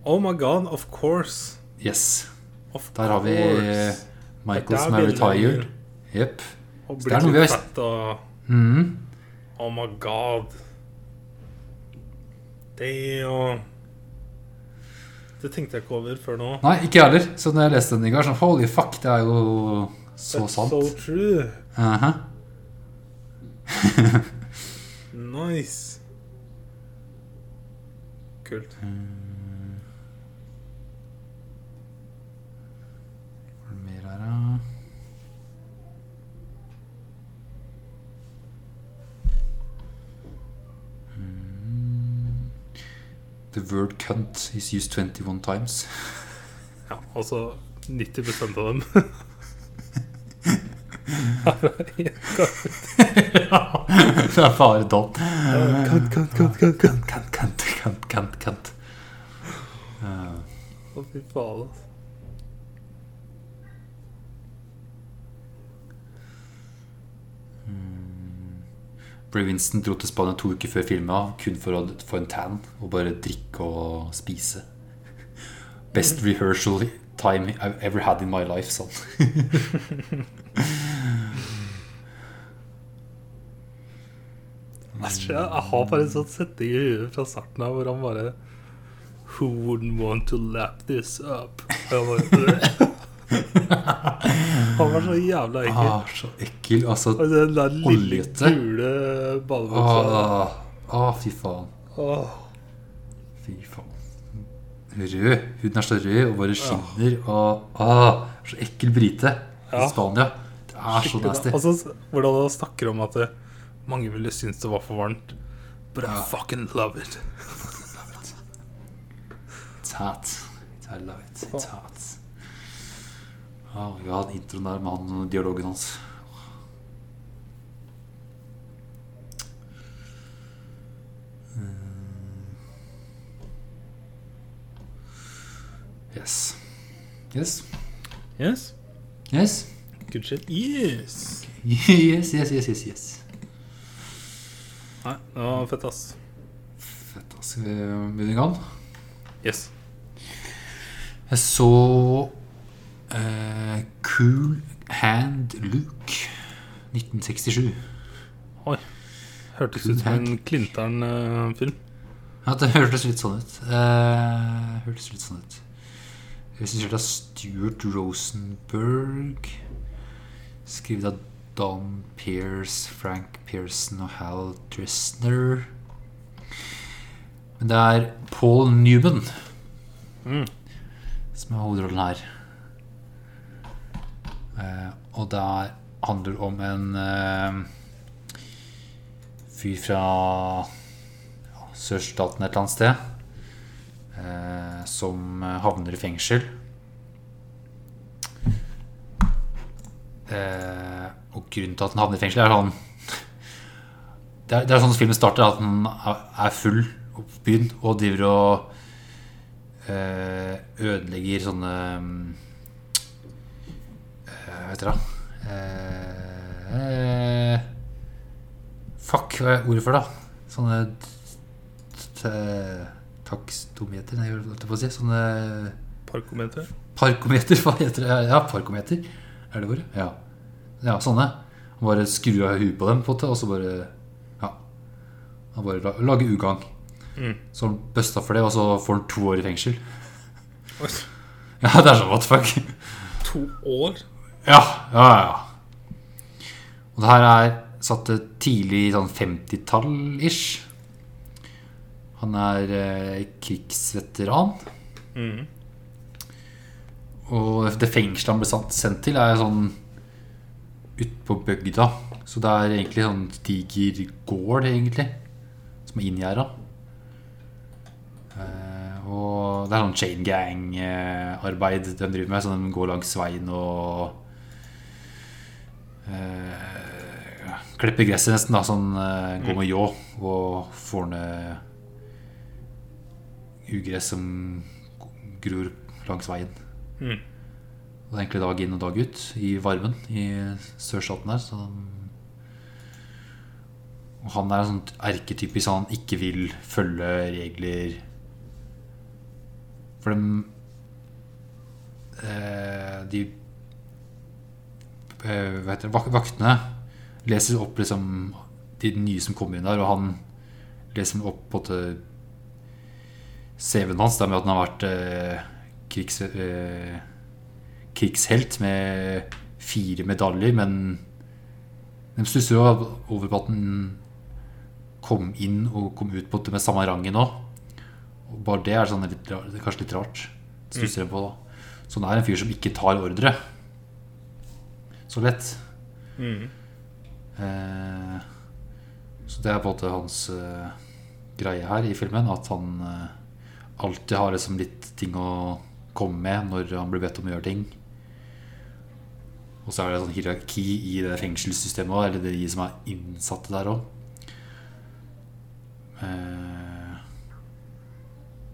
Oh my god, of course. Yes. Of Der har vi course. Michael som er retired. vi. Jepp. Og er blitt vi litt har- fett og mm. Oh my god. Det jo Det tenkte jeg ikke over før nå. Nei, ikke jeg heller. Så når jeg leste den i går, sånn holy fuck, det er jo så That's sant. So true. Aha. Nice. Kult. Hva er det mer her, da? Mm. The word cunt is used 21 times. Ja, altså 90 av dem. det er bare Don. Kant, kant, kant, kant, kant. Kant, kant, kant, kant, kant. Å, fy faen, altså. Brie Winston dro til Spania to uker før filma kun for å få en tan og bare drikke og spise. Best rehearsal time I've ever had in my life, sånn. Altså, jeg, har bare en sånn setting i huet fra starten av hvor han bare Who wouldn't want to lap this up? Bare, han var så jævla ekkel. Ah, så ekkel. Altså Og den der lille, gule badebuksa. ah, ah, fy faen. Ah. Fy faen. Rød. Huden er så rød og bare skinner. Og, ah, så ekkel brite i Spania. Det er så nasty. Altså, hvordan han snakker om at det, mange ville synes det var for varmt. But I fucking love it. It's hot. I love it. It's hot. Oh my god, introen der med han og dialogen hans. Mm. Yes. Yes. Yes. Yes. Good shit. Yes. Yes, yes, yes, yes, yes. Nei, det var fett, ass. Fett, ass. Skal vi begynne i gang? Yes. Jeg så uh, Cool Hand Luke 1967. Oi. Hørtes ut som en Klintern-film. Ja, det hørtes litt sånn ut. Uh, hørtes litt sånn ut. Regissert av Stuart Rosenberg. Skrevet av Don Pierce, Frank Pearson og Hal Dresner. Men det er Paul Newman Mm. som er hovedrollen her. Eh, og det er- handler om en eh, fyr fra ja, sørstaten et eller annet sted. Eh, som eh, havner i fengsel. Eh, og grunnen til at han havner i fengsel, er han Det er, det er sånn filmen starter, at han er- full på byen og driver og eh, ødelegger sånne eh, Hva heter det? Eh, fuck, hva er ordet for det? Sånne takstometer Nei, holdt jeg på å si? Sånne Parkometer. Parkometer, hva heter det? Ja, parkometer. Er det ordet? Ja. Ja, sånne. Bare skru av huet på dem, på måte, og så bare Ja. Han bare lage ugagn. Mm. Så han busta for det, og så får han to år i fengsel. Oi, Ja, det er sånn what the fuck. To år? Ja, ja, ja. Og det her er satt tidlig sånn 50-tall-ish. Han er eh, krigsveteran. Mm. Og det fengselet han ble sendt til, er sånn ute på bygda. Så det er egentlig sånn diger gård, egentlig, som er inngjerda. Eh, og det er sånn chain gang-arbeid de driver med. Så de går langs veien og uh, klipper gresset nesten, da. Sånn uh, går med ljå og får ned ugress som gror langs veien. Mm. Det er egentlig dag inn og dag ut i varmen i sørstaten her. Så og han er en sånn erketypisk han ikke vil følge regler. For dem eh, De eh, Hva heter det Vaktene leser opp liksom de nye som kommer inn der, og han leser opp på en CV-en hans, det med at han har vært eh, krigs, eh, krigshelt med fire medaljer, men de stusser jo over på at han kom inn og kom ut på det med samme rangen òg. Og bare det er sånn litt, det er kanskje litt rart. Det Stusser mm. på da. Så han er en fyr som ikke tar ordre. Så lett. Mm. Eh, så det er på en måte hans uh, greie her i filmen. At han uh, alltid har liksom litt ting å komme med når han blir bedt om å gjøre ting. Og så er det sånn hierarki i det fengselssystemet òg, eller de som er innsatte der òg. Eh,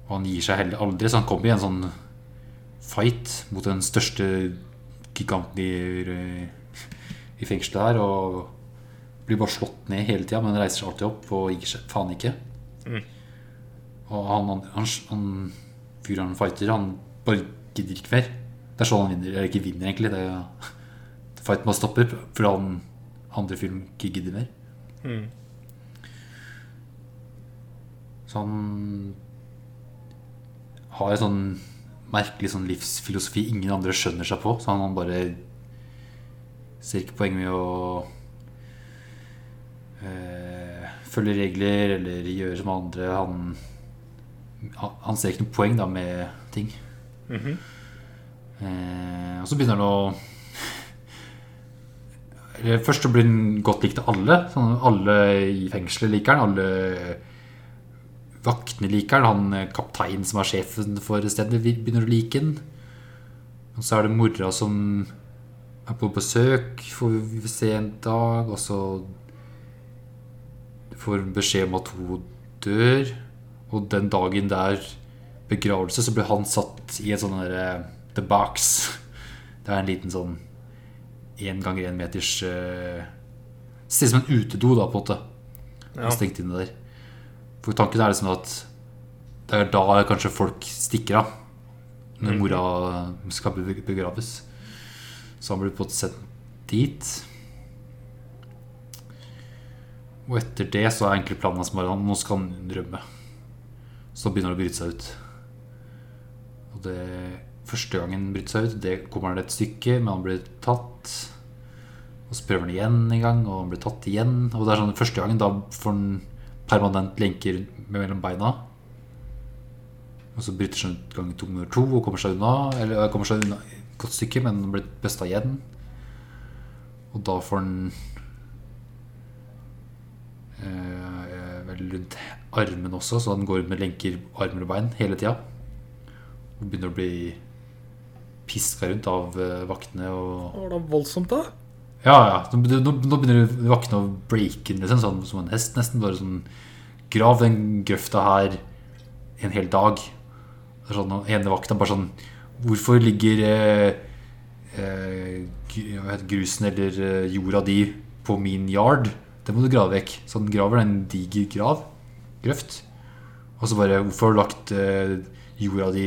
og han gir seg heller aldri, så han kommer i en sånn fight mot den største giganten i, i fengselet her. Og blir bare slått ned hele tida, men reiser seg alltid opp og gir seg faen ikke. Mm. Og han, han, han, han fyren han fighter, han bare gidder ikke mer. Det er sånn han vinner. Eller ikke vinner, egentlig. Det er, fighten bare stopper fordi han andre film ikke gidder mer. Mm. Så han har en sånn merkelig sånn livsfilosofi ingen andre skjønner seg på. Så han, bare ser ikke poeng med å øh, følge regler eller gjøre som andre. Han, han, ser ikke noe poeng da med ting. Mhm. Eh, og så begynner han å Først så blir han godt likt av alle. Sånn, alle i fengselet liker han. Alle vaktene liker han. Han eh, kapteinen som er sjefen for stedet, begynner å like han. Og så er det mora som er på besøk, får vi se en dag. Og så får hun beskjed om at hun dør. Og den dagen det er begravelse, så blir han satt i en sånn derre The Box. Det er en liten sånn én ganger én meters uh, Ser ut som en utedo, da, på en måte. Ja. Stengt inne der. For tanken er liksom at det er da kanskje folk stikker av. Når mm. mora skal begraves. Så han blir på en måte sendt dit. Og etter det så er egentlig planen hans bare nå skal han rømme. Så begynner han å bryte seg ut. Og det første gangen han bryter seg ut, det kommer han et stykke, men han blir tatt. Og så prøver han igjen en gang, og han blir tatt igjen. Og det er sånn første gangen, da får han permanent lenker mellom beina. Og så bryter han ut gang to nummer to og kommer seg unna. Eller kommer seg unna et godt stykke, men han blir besta igjen. Og da får han eh, vel rundt armen også, så han går med lenker armer og bein hele tida. Og begynner å bli piska rundt av eh, vaktene. Og Var det voldsomt, da? ja, ja. Nå, nå, nå begynner vaktene å breake inn, liksom, sånn, som en hest, nesten. Bare sånn Grav den grøfta her en hel dag. Sånn og ene vakta bare sånn Hvorfor ligger eh, eh, grusen eller eh, jorda di på min yard? Det må du grave vekk. Så han graver en diger grav. Grøft. Og så bare Hvorfor har du lagt eh, jorda di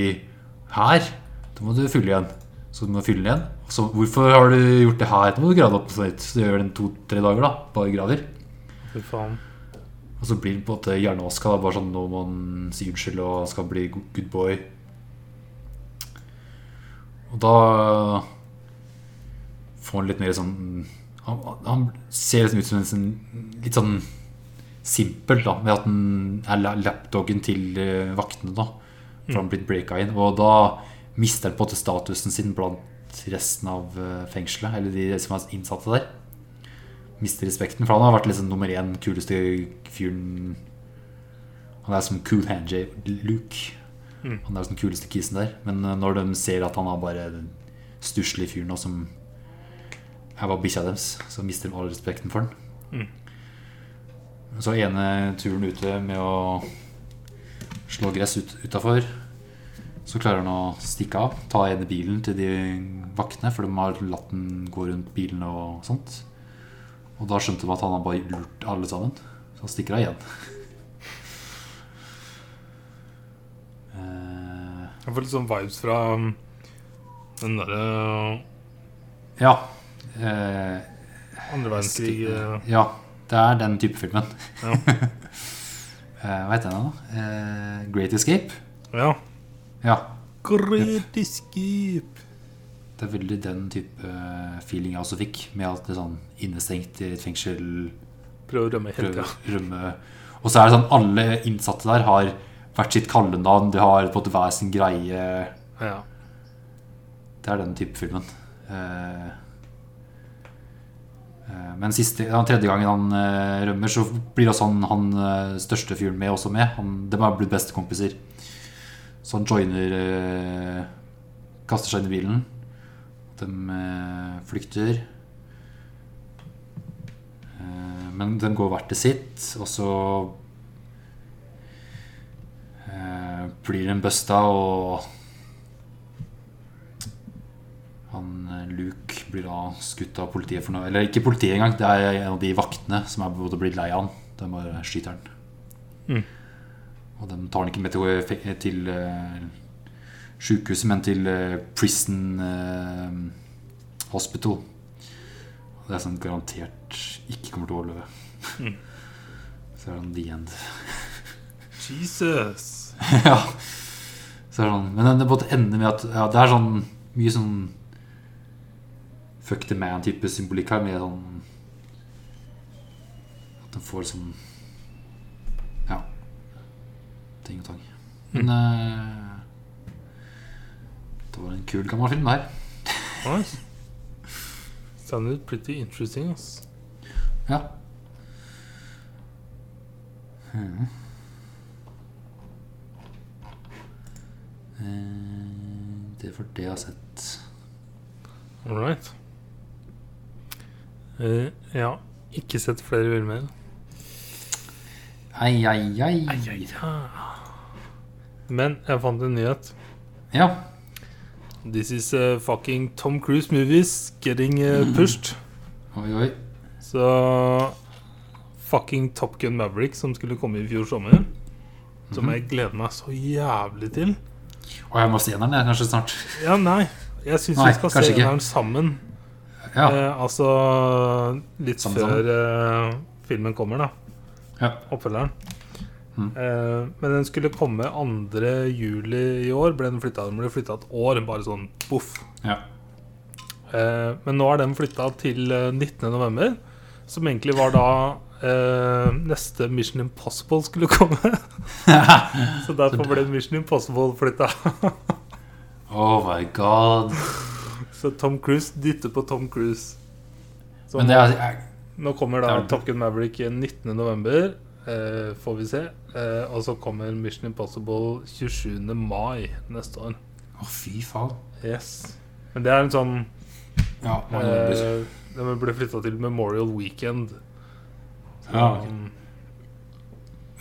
her? Da må du fylle igjen. Så du må fylle den igjen. Så hvorfor har du gjort det her? Da må du grave opp på nytt. Så du gjør den to-tre dager, da. Bare graver. Fy faen. Og så blir det på en måte hjernevaska. Bare sånn når man sier unnskyld og skal bli good boy. Og da får han litt mer sånn Han, han ser liksom ut som en sånn, litt sånn simpel, da, med at han er lapdogen til eh, vaktene. da For han har blitt breaka inn. Og da mister på en måte statusen sin blant resten av eh, fengselet, eller de som er innsatte der mister respekten. For han har vært liksom nummer én kuleste fyren Han er som cool handjay Luke. Mm. Han er den kuleste kisen der. Men eh, når de ser at han er bare den stusslige fyren nå som er bare bikkja deres, så mister de all respekten for han. Mm. Så ene turen ute med å slå gress ut, utafor, så klarer han å stikke av. Ta igjen bilen til de vaktene, for de har latt den gå rundt bilen og sånt. Og da skjønte de at han har bare lurt alle sammen. Så han stikker av igjen. Eh, Jeg får litt sånn vibes fra um, den derre ja. Eh, andre verdenskrig eh, ja. Det er den type filmen. Ja. Eh, hva heter den, da? Eh, Great Escape? Ja. Ja. Escape. Det er veldig den type feeling jeg også fikk, med at det sånn innestengt i et fengsel Prøv å rømme prøve tida. rømme Og så er det sånn alle innsatte der har hvert sitt kallenavn, de har på en måte hver sin greie. Ja. Det er den type filmen. Eh, eh, men siste, den tredje gangen han eh, rømmer, så blir også han, han eh, største fyren med også med. Han, de har blitt bestekompiser. Så han joiner eh, Kaster seg inn i bilen. De eh, flykter. Eh, men de går hvert til sitt, og så eh, blir de busta, og han eh, Luke blir da skutt av politiet for noe Eller ikke politiet engang, det er en av de vaktene som er blitt lei av han. De bare skyter han. Mm. Og de tar han ikke med til, til uh, sykehuset, men til eh, Prison eh, Hospital. Og det er sånn garantert ikke kommer til å overleve. Mm. Så er det sånn the end. Jesus. ja. Så er det sånn, men det måtte ende med at ja, det er sånn mye sånn fuck the man-type symbolikk her, med sånn At de får sånn. Ting og tang. Men eh, det var en kul, gammel film, det her. Nice. Sounded pretty interesting, ass. Ja. Hmm. Uh, Det var det jeg har sett. All right. Uh, ja, ikke sett flere filmer. Ai, ai, ai. Ja. Men jeg fant en nyhet. Ja. This is uh, fucking Tom Cruise movies getting uh, pushed. Oi, oi. Så fucking Top Gun Maverick, som skulle komme i fjor sommer, som jeg gleder meg så jævlig til. Og jeg må se den jeg, kanskje snart. Ja, nei. Jeg syns vi skal se den sammen. Ja. Eh, altså litt Sammen, før eh, filmen kommer, da. Ja. Oppfølgeren. Mm. Eh, men den skulle komme 2. juli i år. Ble den flytta Den ble et år, bare sånn boff. ja. Eh, men nå er den flytta til eh, 19. november, som egentlig var da eh, neste Mission Impossible skulle komme. Så derfor ble Mission Impossible flytta. Oh my god. Så Tom Cruise dytter på Tom Cruise. Som Men det er Nå kommer da Top Gun Maverick 19. november, eh, får vi se. Eh, og så kommer Mission Impossible 27. mai neste år. Å, fy faen. Yes. Men det er en sånn Ja, eh, Den ble flytta til Memorial Weekend. Så, Ja, um,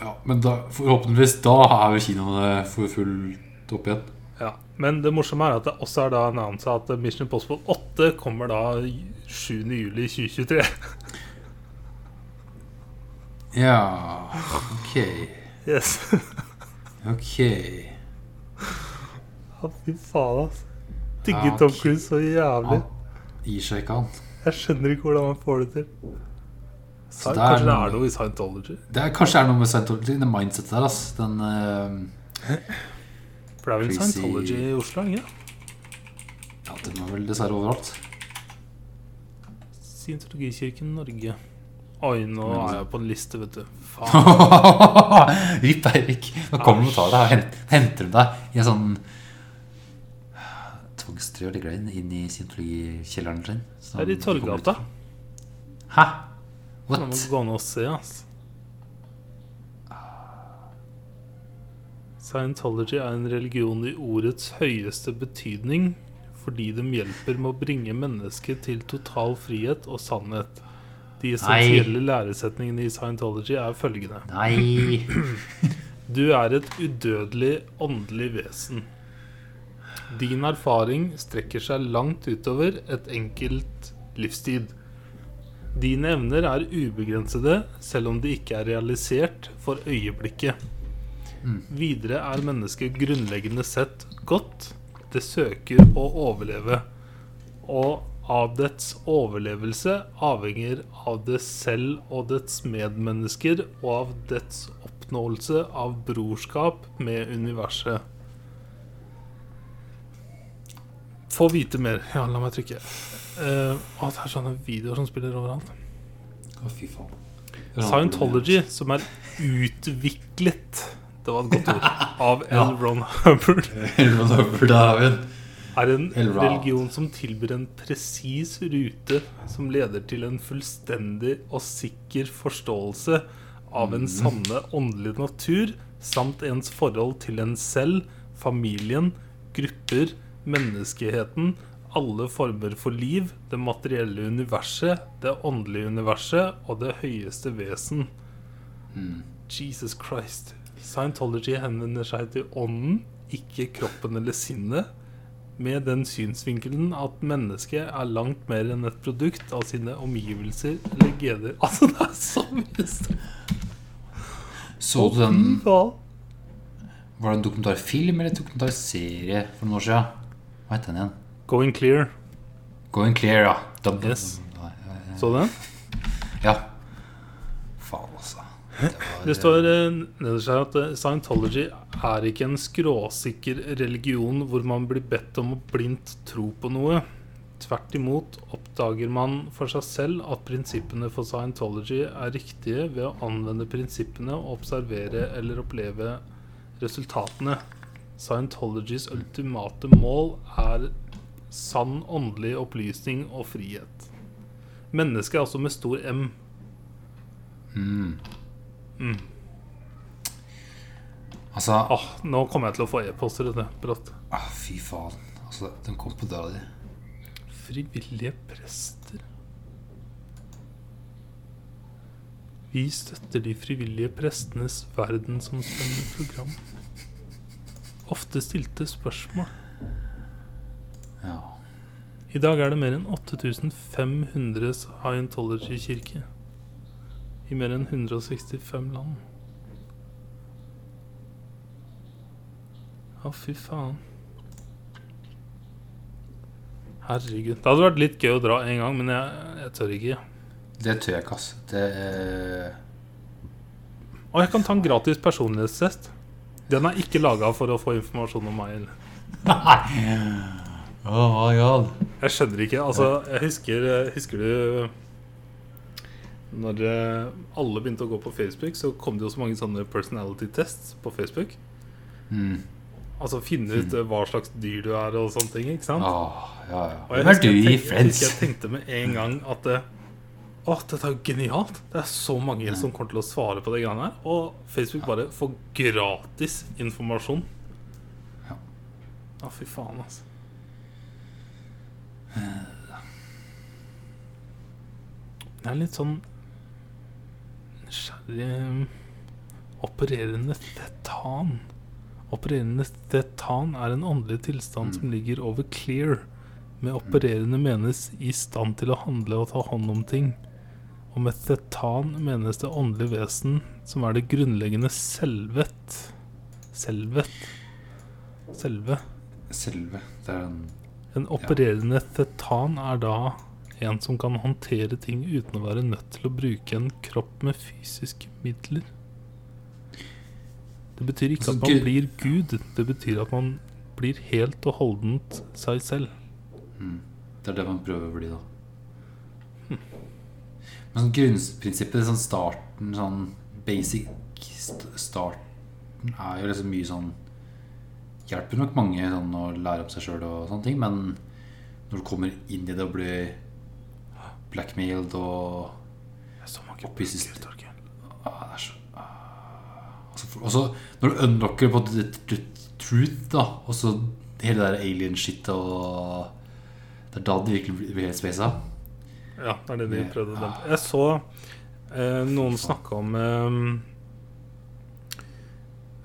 ja, men da, forhåpentligvis da er jo kinoene for fullt opp igjen. Ja, Men det morsomme er at det også er da annonsa at Mission Impossible 8 kommer da 7. juli 2023. Ja, ok. Yes. Ok. Ja, fy faen, altså. Digger Ja, Tom. Cruise så jævlig. Han gir seg ikke, han. Jeg skjønner ikke hvordan han får det til. Så Kanskje det er det er noe i Scientology? Det er kanskje er noe med Scientology, det mindsetet der, ass. Den uh, For det er vel. Scientology i Oslo? ikke? Ja, den er vel dessverre overalt. Scientologikirken Norge. Oi, nå er jeg på en liste, vet du. Faen. Ripp Eirik. Nå kommer de og tar deg. og Henter de deg i en sånn tvangstrø og legger deg inn, inn i scientologikjelleren sin. Det er i Torgata. Hæ? Hæ? Nå må du gå ned og se, ass. Scientology er en religion i ordets høyeste betydning fordi de hjelper med å bringe mennesket til total frihet og sannhet. De essensielle læresetningene i Scientology er følgende. Nei. Du er et udødelig åndelig vesen. Din erfaring strekker seg langt utover et enkelt livstid. Dine evner er ubegrensede, selv om de ikke er realisert for øyeblikket. Videre er mennesket grunnleggende sett godt. Det søker å overleve. Og av dets overlevelse avhenger av det selv og dets medmennesker og av dets oppnåelse av brorskap med universet. Få vite mer. Ja, la meg trykke. Uh, å, det er sånne videoer som spiller overalt. Å, fy faen. Scientology, som er utviklet Det var et godt ord. Av L. Ron Hubbard. David. Er en religion som tilbyr en presis rute som leder til en fullstendig og sikker forståelse av en sanne åndelige natur, samt ens forhold til en selv, familien, grupper, menneskeheten, alle former for liv, det materielle universet, det åndelige universet og det høyeste vesen. Jesus Christ. Scientology henvender seg til ånden, ikke kroppen eller sinnet, med den synsvinkelen at mennesket er langt mer enn et produkt av sine omgivelser eller gener. Altså, det er så mye stoff. Så du den. Var det en dokumentarfilm eller en dokumentarserie for noen år siden? Hva het den igjen? Going clear. Going Clear, ja. Dum, dum, Yes. Så du den? Ja. Det står eh, nederst her at eh, Scientology er ikke en skråsikker religion hvor man blir bedt om å blindt tro på noe. Tvert imot oppdager man for seg selv at prinsippene for Scientology er riktige ved å anvende prinsippene og observere eller oppleve resultatene. Scientologys ultimate mål er sann åndelig opplysning og frihet. Mennesket er altså med stor M. Altså, Åh, nå kommer jeg til å få e-poster. ah, fy faen. Altså, den kom på døra di. Frivillige prester. Vi støtter de frivillige prestenes verdensomspennende program. Ofte stilte spørsmål. Ja. I dag er det mer enn 8500 Scientology-kirker. I mer enn 165 land. Å, fy faen. Herregud. Det hadde vært litt gøy å dra en gang, men jeg, jeg tør ikke. Det tør jeg ikke, ass. Det eh, Og jeg kan ta en gratis personlighetstest. Den er ikke laga for å få informasjon om meg. eller- Oh my god. Jeg skjønner ikke. Altså, jeg husker, husker du Når eh, alle begynte å gå på Facebook, så kom det jo så mange sånne personality tests på Facebook. Mm. Altså finne ut eh, hva slags dyr du er og sånne ting. ikke sant? Oh, ja, ja. Og jeg er husker du jeg i tenkte, jeg tenkte med en gang at det, Å, dette er genialt! Det er så mange som kommer til å svare på det greiene her. Og Facebook bare får gratis informasjon. Ja. Å, fy faen, altså. Det er litt sånn Opererende tetan. Opererende tetan er en åndelig tilstand som ligger over clear. Med opererende menes i stand til å handle og ta hånd om ting. Og med tetan menes det åndelige vesen, som er det grunnleggende selvet. Selvet. Selve. Selve. Det er en En opererende tetan er da en som kan håndtere ting uten å være nødt til å bruke en kropp med fysiske midler. Det betyr ikke at man blir Gud. Det betyr at man blir helt og holdent seg selv. Mm. Det er det man prøver å bli, da. Men sånn grunnprinsippet, sånn starten, sånn basic starten, er jo liksom mye sånn Hjelper nok mange sånn å lære om seg sjøl og sånne ting, men når du kommer inn i det og blir blackmailed og Det er så mange bøker, Torgeir. ah, det er så, ah. Og så når du unlocker på the, the truth, da, og så hele det der alien-shit og Det er da det virkelig blir helt spasa. Ja, det er det de prøvde å dempe. Jeg så eh, noen snakke om eh,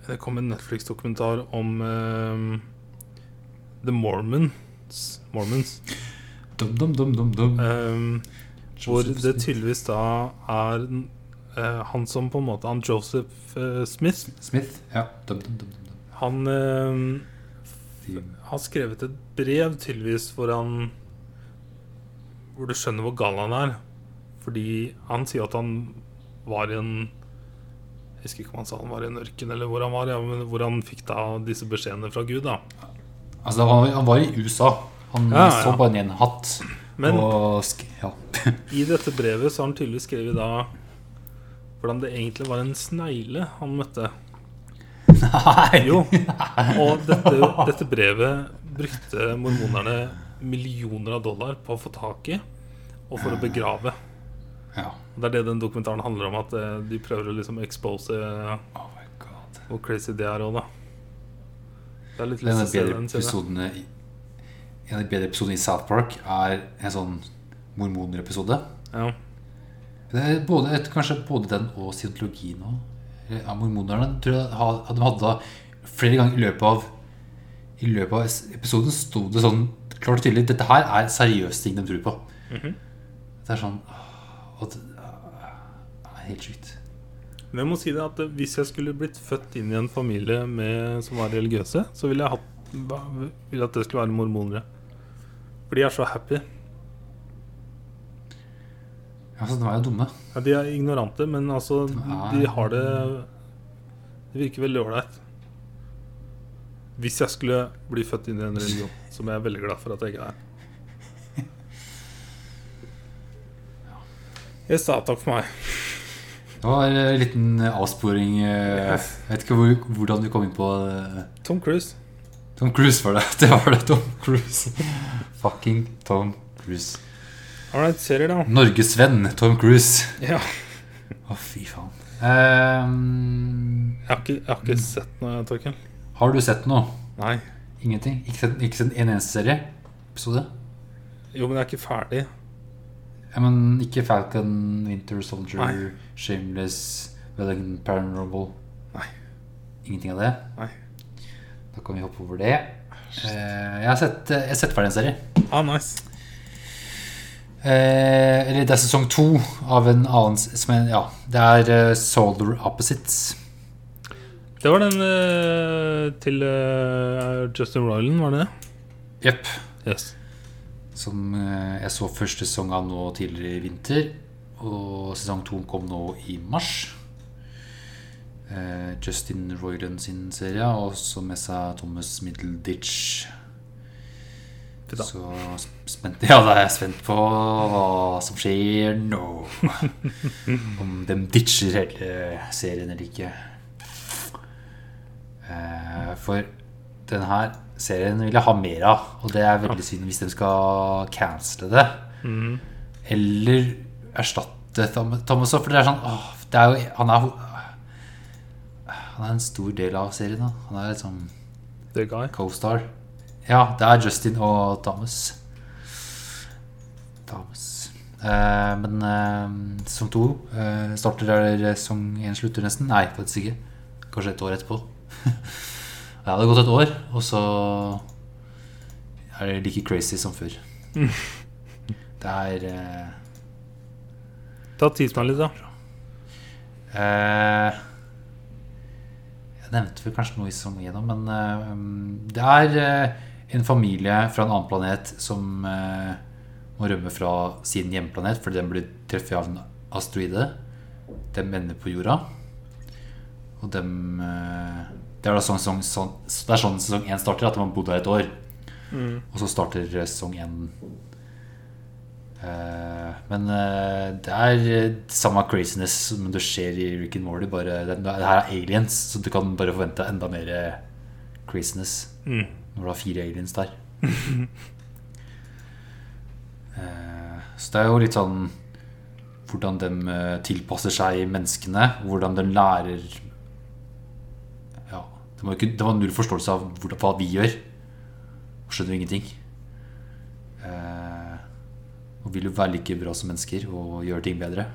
Det kom en Netflix-dokumentar om eh, The Mormons. Mormons Dum, dum, dum, dum, dum. eh, hvor det tydeligvis da er uh, han som på en måte Han Joseph uh, Smith. Smith. Ja. Dum, dum, dum, dum, dum. Han uh, har skrevet et brev tydeligvis hvor han Hvor du skjønner hvor gal han er. Fordi han sier at han var i en Jeg husker ikke om han sa han var i en ørken, eller hvor han var. Ja, men hvor han fikk da disse beskjedene fra Gud. da Altså, han, han var i USA. Han Ja, så ja. bare ned en hatt. Men og ja. i dette brevet så har han tydeligvis skrevet da hvordan det egentlig var en snegle han møtte. Nei! Jo. Og dette, dette brevet brukte mormonerne millioner av dollar på å få tak i og for å begrave. Ja. Og Det er det den dokumentaren handler om, at eh, de prøver å liksom expose Oh my god. hvor crazy det er òg, da. Det er litt lyst til å se den episodene En av de bedre episodene i South Park er en sånn mormonerepisode. Ja. Det er både, et, kanskje både den og scientologien òg. Ja, mormonerne tror jeg at de hadde da flere ganger i løpet av I løpet av episoden sto det sånn klart og tydelig Dette her er seriøse ting de tror på. Mhm. Det er sånn at, det, er Helt sjukt. Men jeg må si det at hvis jeg skulle blitt født inn i en familie med, som var religiøse, så ville jeg hatt ville at det skulle være mormonere. For de er så happy. Ja, så de er jo dumme. Ja, de er ignorante, men altså De har det Det virker veldig ålreit. Hvis jeg skulle bli født inn i en religion, som jeg er veldig glad for at jeg ikke er. Yes, da. Takk for meg. Det var en liten avsporing. eh, Jeg vet ikke hvor, hvordan du kom inn på eh, Tom Cruise. Tom Cruise var det. Det var det, Tom Cruise. Fucking Tom Cruise. Right, serier, da. Norgesvenn Tom Cruise. Ja. Å, fy faen. Um, Jeg har ikke, jeg har ikke sett noe, Torkel. har du sett noe? Nei. Ingenting? Ikke sett, ikke sett en eneste serie? Episode? Jo, men jeg er ikke ferdig. Ja, men ikke Falcon, Winter Soldier, Nei. Shameless, Wellington Paranormal? Nei. Ingenting av det? Nei. Da kan vi hoppe over det. Eh, jeg har sett, jeg har sett ferdig en serie. Ah, nice. Eh, eller det er sesong to av en annen som Ja, det er eh, Solar Opposites. Det var den til Justin Ryland, var det det? Jepp. Yes. Som jeg så første sesong av nå tidligere i vinter. Og sesong to kom nå i mars. Eh, Justin Roiland sin serie, og så med seg Thomas Middleditch. Fy da. Så spent Ja, da er jeg spent på hva som skjer nå. Om de ditcher hele serien eller ikke. Eh, for den her serien vil jeg ha mer av, og det er veldig synd hvis de skal cancele det. Mm. Eller erstatte Thomas For det er sånn åh, det er jo, Han er Han er en stor del av serien. Da. Han er liksom The Guy. co-star. Ja, det er Justin og Thomas. Thomas. Eh, men eh, sesong to eh, starter der sesong én slutter nesten. Nei, faktisk ikke. Kanskje et år etterpå. Det hadde gått et år, og så er det like crazy som før. Det er eh, Ta tidsmelding, da. eh, Jeg nevnte vel kanskje noe i sesong én, men eh, det er eh, en familie fra en annen planet som eh, må rømme fra sin hjemplanet fordi den blir treffet av en asteroide. De ender på jorda. Og dem Det er da sånn, sånn, sånn, det er sånn sesong én starter, at man har bodd her et år. Og så starter sesong én. Eh, men eh, det er eh, samme craziness som det skjer i Rick and Morty. Bare, det, her er aliens, så du kan bare forvente enda mer craziness Mm. når du har fire aliens der. Så det er jo litt sånn hvordan de tilpasser seg menneskene. Hvordan de lærer Ja, de har, ikke, de har null forståelse av hvordan, hva vi gjør. Skjønner jo ingenting. Eh, og vil jo være like bra som mennesker og gjøre ting bedre.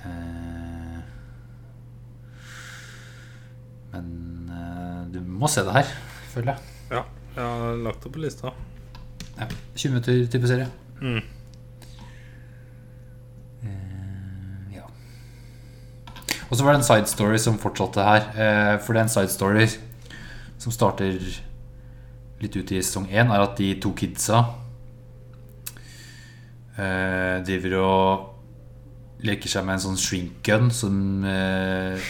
Eh, men eh, du må se det her, føler jeg. Ja, jeg har lagt det på lista. Ja, 20 minutter type serie. Mm. Eh, ja. Og så var det en side story som fortsatte her. For det er en side story som starter litt ut i sesong 1, er at de to kidsa eh, driver og leker seg med en sånn shrink gun som eh,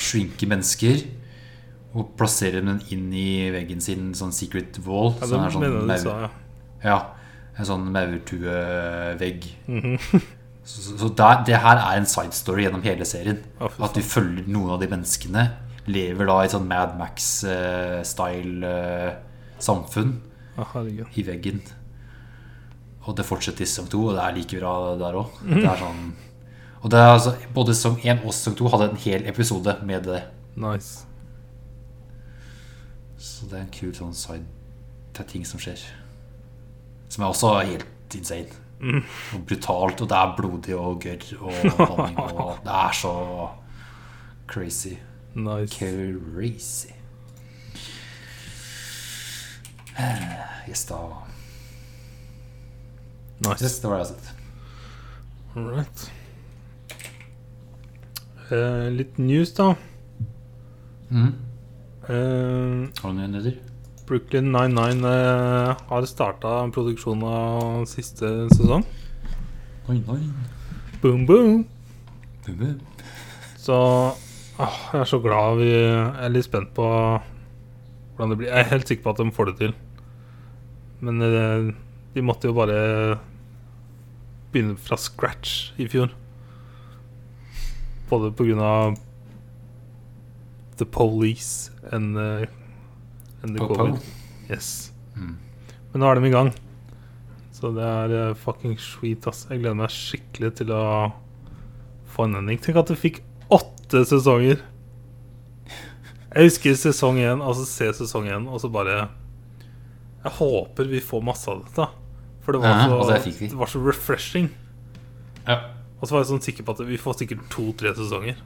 shrinker mennesker. Og plasserer den inn i veggen sin, sånn secret wall. Ja, det sånn mener du sa, ja. ja, en sånn maurtuevegg. Mm Så, så- så der, det her er en side story gjennom hele serien. Oh, At du følger noen av de menneskene. Lever da i sånn Mad Max-style eh, samfunn oh, i veggen. Og det fortsetter i sesong to, og det er like bra der òg. Er sånn Og det er altså, både sesong én og sesong to hadde en hel episode med det. Nice. Så det er en kul sånn side til ting som skjer. Som er også helt insane. Og brutalt, og det er blodig og gørr og vanning og Det er så crazy. Nice. Crazy. Eh, Yes, da. Nice. Yes, det var det jeg har sett. All right. Eh, litt news, da. Mm. Eh, Har du noen nyheter? Brooklyn 99 eh, har starta produksjonen av siste sesong. Oi, oi. Boom, boom. Boom, boom. Så åh, jeg er så glad vi Jeg er litt spent på hvordan det blir. Jeg er helt sikker på at de får det til. Men eh, de måtte jo bare begynne fra scratch i fjor. Både på grunn av The Police and, uh, and the Po-po. COVID. Yes. Mm. Men nå er de i gang. Så det er eh, fucking sweet, ass. Jeg gleder meg skikkelig til å få en ending. Tenk at du fikk åtte sesonger. Jeg husker sesong én, altså se sesong én, og så bare Jeg håper vi får masse av dette. For det var, Ja, så, og det det var så refreshing. Ja. Og så var jeg sånn sikker på at vi får sikkert to-tre sesonger.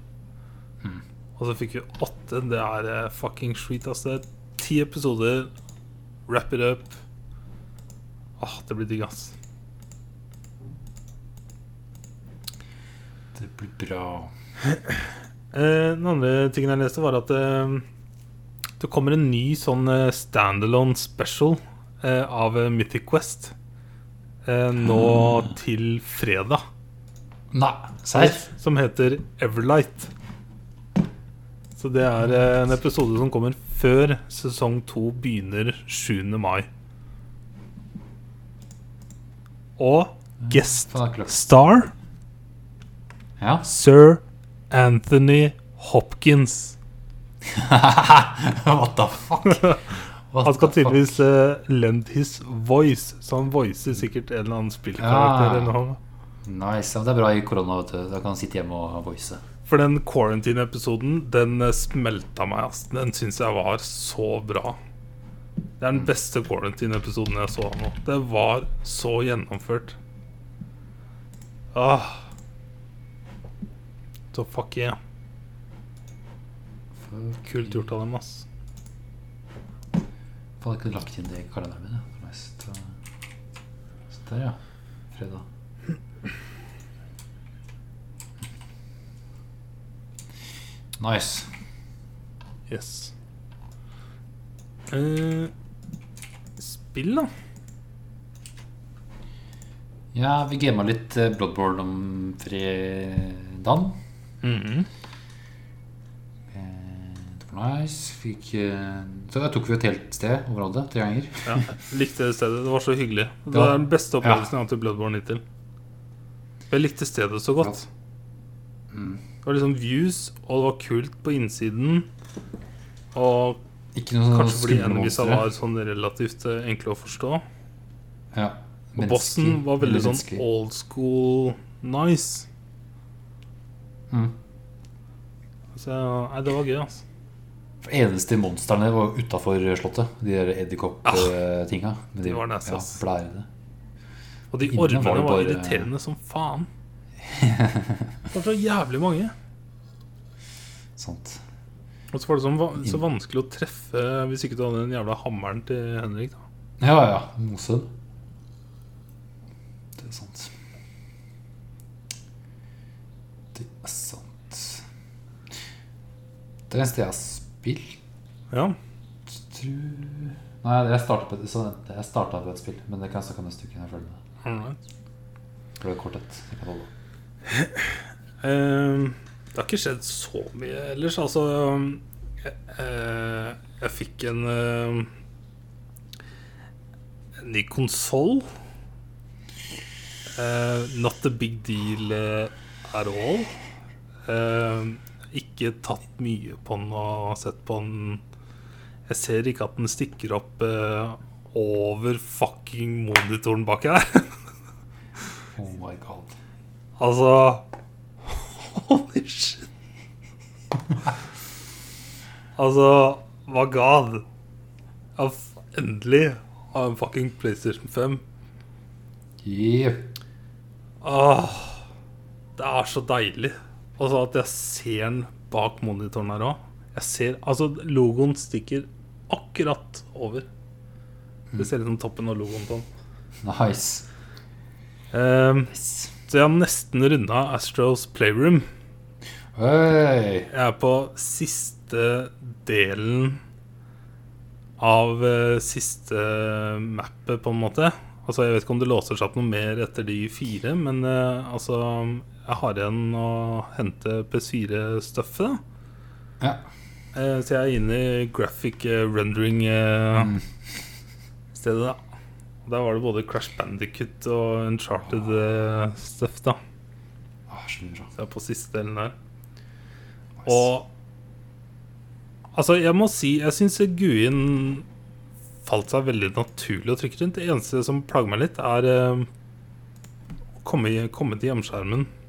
Mm. Og så fikk vi åtte. Det er eh, fucking sweet. Altså. Ti episoder. Wrap it up. Åh, det blir digg, ass. Det blir bra. Eh, den andre tingen jeg leste, var at eh, det kommer en ny sånn standalone special av Mythic Quest eh, nå til fredag. Nei, serr? Som heter Everlight. Så det er eh, en episode som kommer før sesong to begynner 7. mai. Og guest star Ja. Sir Anthony Hopkins. What the fuck? Han skal tydeligvis uh, lend his voice, så han voicer sikkert en eller annen spillkarakter. Ja. eller noe. Nice. Ja, det er bra i korona, vet du. Da kan han sitte hjemme og voice. For den quarantine-episoden, den eh, smelta meg. ass. Den syns jeg var så bra. Det er den beste quarantine-episoden jeg så nå. Det var så gjennomført. Ah. Så fuck yeah. Kult gjort av dem, ass. Hadde ikke lagt inn det i kalenderen min. ja. Så- Så der, ja. Fredag. Nice. Yes. Uh, spill, da? Ja, vi gama litt eh, Bloodborne om fredagen. Mm var nice. Fikk eh, Så da tok vi et helt sted over alle tre ganger. Ja, likte stedet. Det var så hyggelig. Det Ja. var den beste opplevelsen jeg har hatt i Bloodborne hittil. Jeg likte stedet så godt. Mm. Det var liksom views, og det var kult på innsiden. Og Ikke noe sånn kanskje fordi enemisa var sånn relativt eh, enkle å forstå. Ja. Og bossen var veldig sånn old school nice. Mm. Så nei, det var gøy, altså. Eneste monstrene var utafor slottet. De der edderkopptinga. Ah, de var nesten, ja, ass. Og de ormene var var irriterende som faen. Det var så jævlig mange. Sant. Og så var det så, va- så vanskelig å treffe hvis ikke du hadde den jævla hammeren til Henrik. da Ja, ja. Mosøen. Det er sant. Det er sant. Det eneste jeg spilt Ja, tror... Nei, jeg starta på, på et spill, men det kan jeg snakke om neste uke. alright. For det er kort. Jeg kan holde. uh, det har ikke skjedd så mye ellers. Altså Jeg, uh, jeg fikk en uh, En ny konsoll. not a big deal eh, at all. Eh, ikke tatt mye på den og sett på den. Jeg ser ikke at den stikker opp eh, over fucking monitoren bak her. Oh my god. Altså Holy shit. altså, hva god? Jeg endelig har en fucking PlayStation 5. Yep. Åh, det er så deilig. Og så at jeg ser den bak monitoren her òg. Jeg ser Altså, logoen stikker akkurat over. Det ser ut som toppen av logoen på den. Nice. Um, nice. så jeg har nesten runda Astros Playroom. Hey. Jeg er på siste delen av uh, siste mappet, på en måte. Altså Jeg vet ikke om det låser seg opp noe mer etter de fire, men uh, altså Jeg har igjen å hente PS4-stuffet. Ja. Uh, så jeg er inne i graphic eh, rendering-stedet, Mm. da. Der var det både Crash Bandicut og Uncharted oh. stuff, da. Oh, så jeg er på siste delen der. Nice. Og Altså, jeg må si Jeg syns GUI-en falt seg veldig naturlig å trykke rundt. Det eneste som plager meg litt, er eh, å komme, komme til hjemskjermen eh,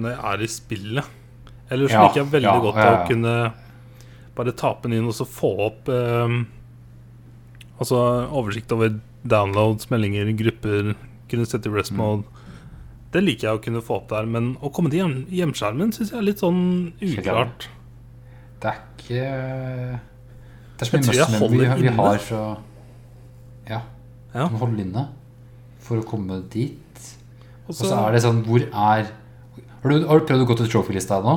når jeg er i spillet. Eller Ja, liker jeg veldig ja, godt ja, å kunne bare tape den inn og så få opp eh, Altså oversikt over downloads, meldinger, grupper. Kunne sette i rest Mm. mode. Det liker jeg å kunne få opp der, men å komme til hjem, hjemskjermen syns jeg er litt sånn uklart. Det er ikke Det er så mye holder vi, vi har så Ja. Ja. Du må holde inne for å komme dit. Og så er det sånn Hvor er Har du, har du prøvd å gå til trophy-lista nå?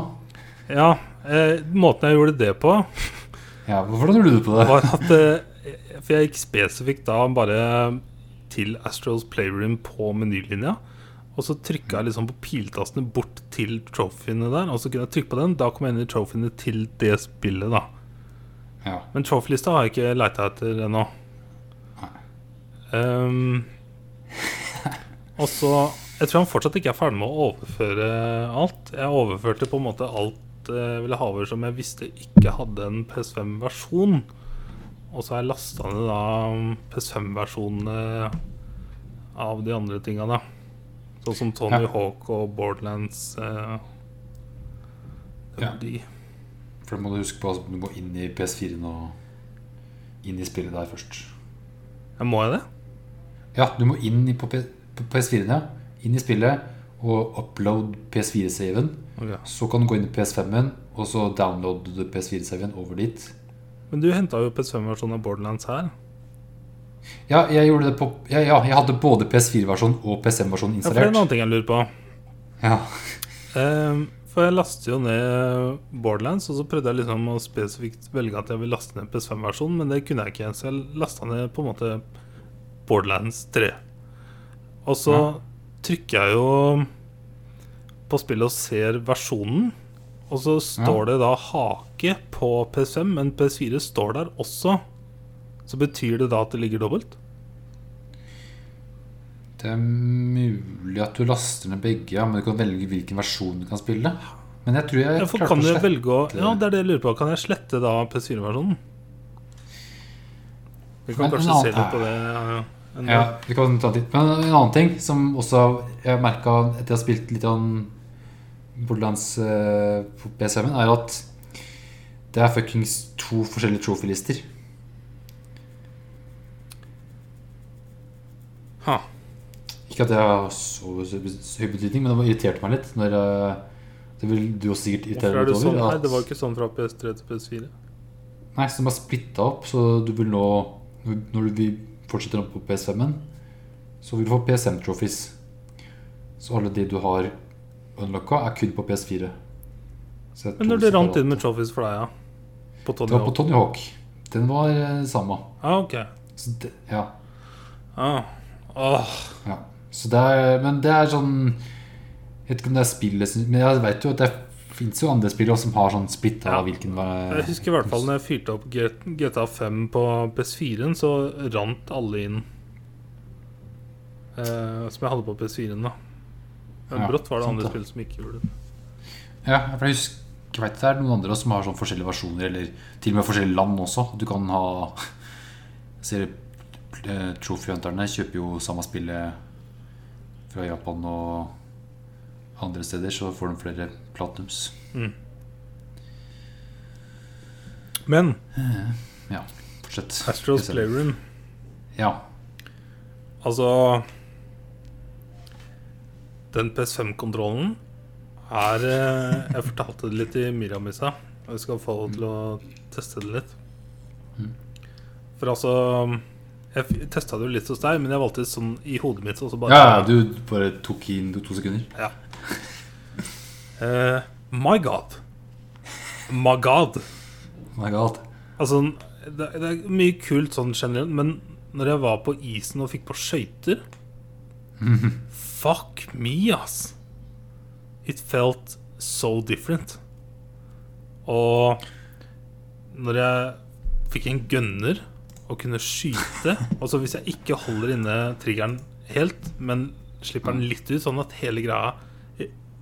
Ja, eh, måten jeg gjorde det på, Ja, Hvordan gjorde du det på det? var at eh, For jeg gikk spesifikt da bare til Astros Playroom på menylinja. Og så trykka jeg liksom på piltastene bort til trophyene der. Og så kunne jeg trykke på den. Da kom jeg inn i trophyene til det spillet, da. Ja. Men trophy-lista har jeg ikke leita etter ennå. Um, og så Jeg tror han fortsatt ikke er ferdig med å overføre alt. Jeg overførte på en måte alt eh, jeg ville ha over som jeg visste ikke hadde en PS5-versjon. Og så har jeg lasta ned da PS5-versjonene av de andre tinga, da. Sånn som Tony Ja. Hawk og Borderlands. Eh, det Ja. de. For det må du huske på at du må inn i PS4-en og inn i spillet der først. Ja, må jeg det? Ja, du må inn på PS4-en, ja. Inn i spillet og upload PS4-saven. Okay. Så kan du gå inn i PS5-en, og så downloader du PS4-saven over dit. Men du henta jo PS5-versjonen av Borderlands her. Ja, jeg gjorde det på Ja, ja jeg hadde både PS4-versjon og PSM-versjon Ja, for det er en annen ting jeg lurer på. Ja. um, for jeg lastet jo ned Borderlands, og så prøvde jeg liksom å spesifikt velge at jeg vil laste ned PS5-versjonen, men det kunne jeg ikke. Så jeg lasta ned på en måte Borderlands 3. Og så Ja. Trykker jeg jo på spillet og ser versjonen, og så står det da hake på PS5, men PS4 står der også. Så betyr det da at det ligger dobbelt? Det er mulig at du laster ned begge, ja, men du kan velge hvilken versjon du kan spille. Men jeg tror jeg Ja, klarte å slette å Ja, det er det jeg lurer på. Kan jeg slette da PS4-versjonen? Vi kan Men kanskje annen- se litt på det. ja, Ja, vi kan ta litt. Men en annen ting som også jeg har merka etter jeg har spilt litt av Borderlands eh, på PC-en, er at det er fuckings to forskjellige trophy-lister. Ha. Ikke at det har så høy betydning, men det irriterte meg litt. Når eh, Det vil du også sikkert irritere er deg det sånn? over. Nei, det var ikke sånn fra PS3 til PS4. Nei, så de har splitta opp, så du vil nå Når du vil fortsette opp på PS5-en, så vil du få PSM trophies. Så alle de du har unlocka, er kun på PS4. Så er Men når det rant inn med trophies for deg, ja? På Tony Det var på Tony Hawk. Den var eh, samme. Ah, ok. Så det, ja, Ah. Oh. ja. Så det er, men det er sånn Jeg vet ikke om det er spillet Men jeg vet jo at det fins jo andre spill også som har sånn splitta Ja. hvilken Jeg husker i hvert fall når jeg fyrte opp GTA 5 på PS4-en, så rant alle inn eh, Som jeg hadde på PS4-en, da. Ja, brått var det sant andre spill som ikke gjorde det. Ja, for jeg husker jeg vet det er noen andre som har sånn forskjellige versjoner, eller til og med forskjellige land også. Du kan ha ser eh, Trophy Hunterne kjøper jo samme spillet fra Japan og andre steder, så får de flere platinums. Men Ja, fortsett. Astros Playroom Ja. Altså Den PS5-kontrollen er eh, Jeg fortalte det litt i og Jeg skal få henne til å teste det litt. Mm. For altså Jeg testa det jo litt hos deg, men jeg valgte sånn i hodet mitt. Så bare, ja, ja, du bare tok inn to sekunder. Ja. Eh, my god. My god. My god. Altså, det, det er mye kult sånn generelt, men når jeg var på isen og fikk på skøyter Fuck me, ass. It felt so different. Og når jeg fikk en gunner og kunne skyte Altså hvis jeg ikke holder inne triggeren helt, men slipper den litt ut, sånn at hele greia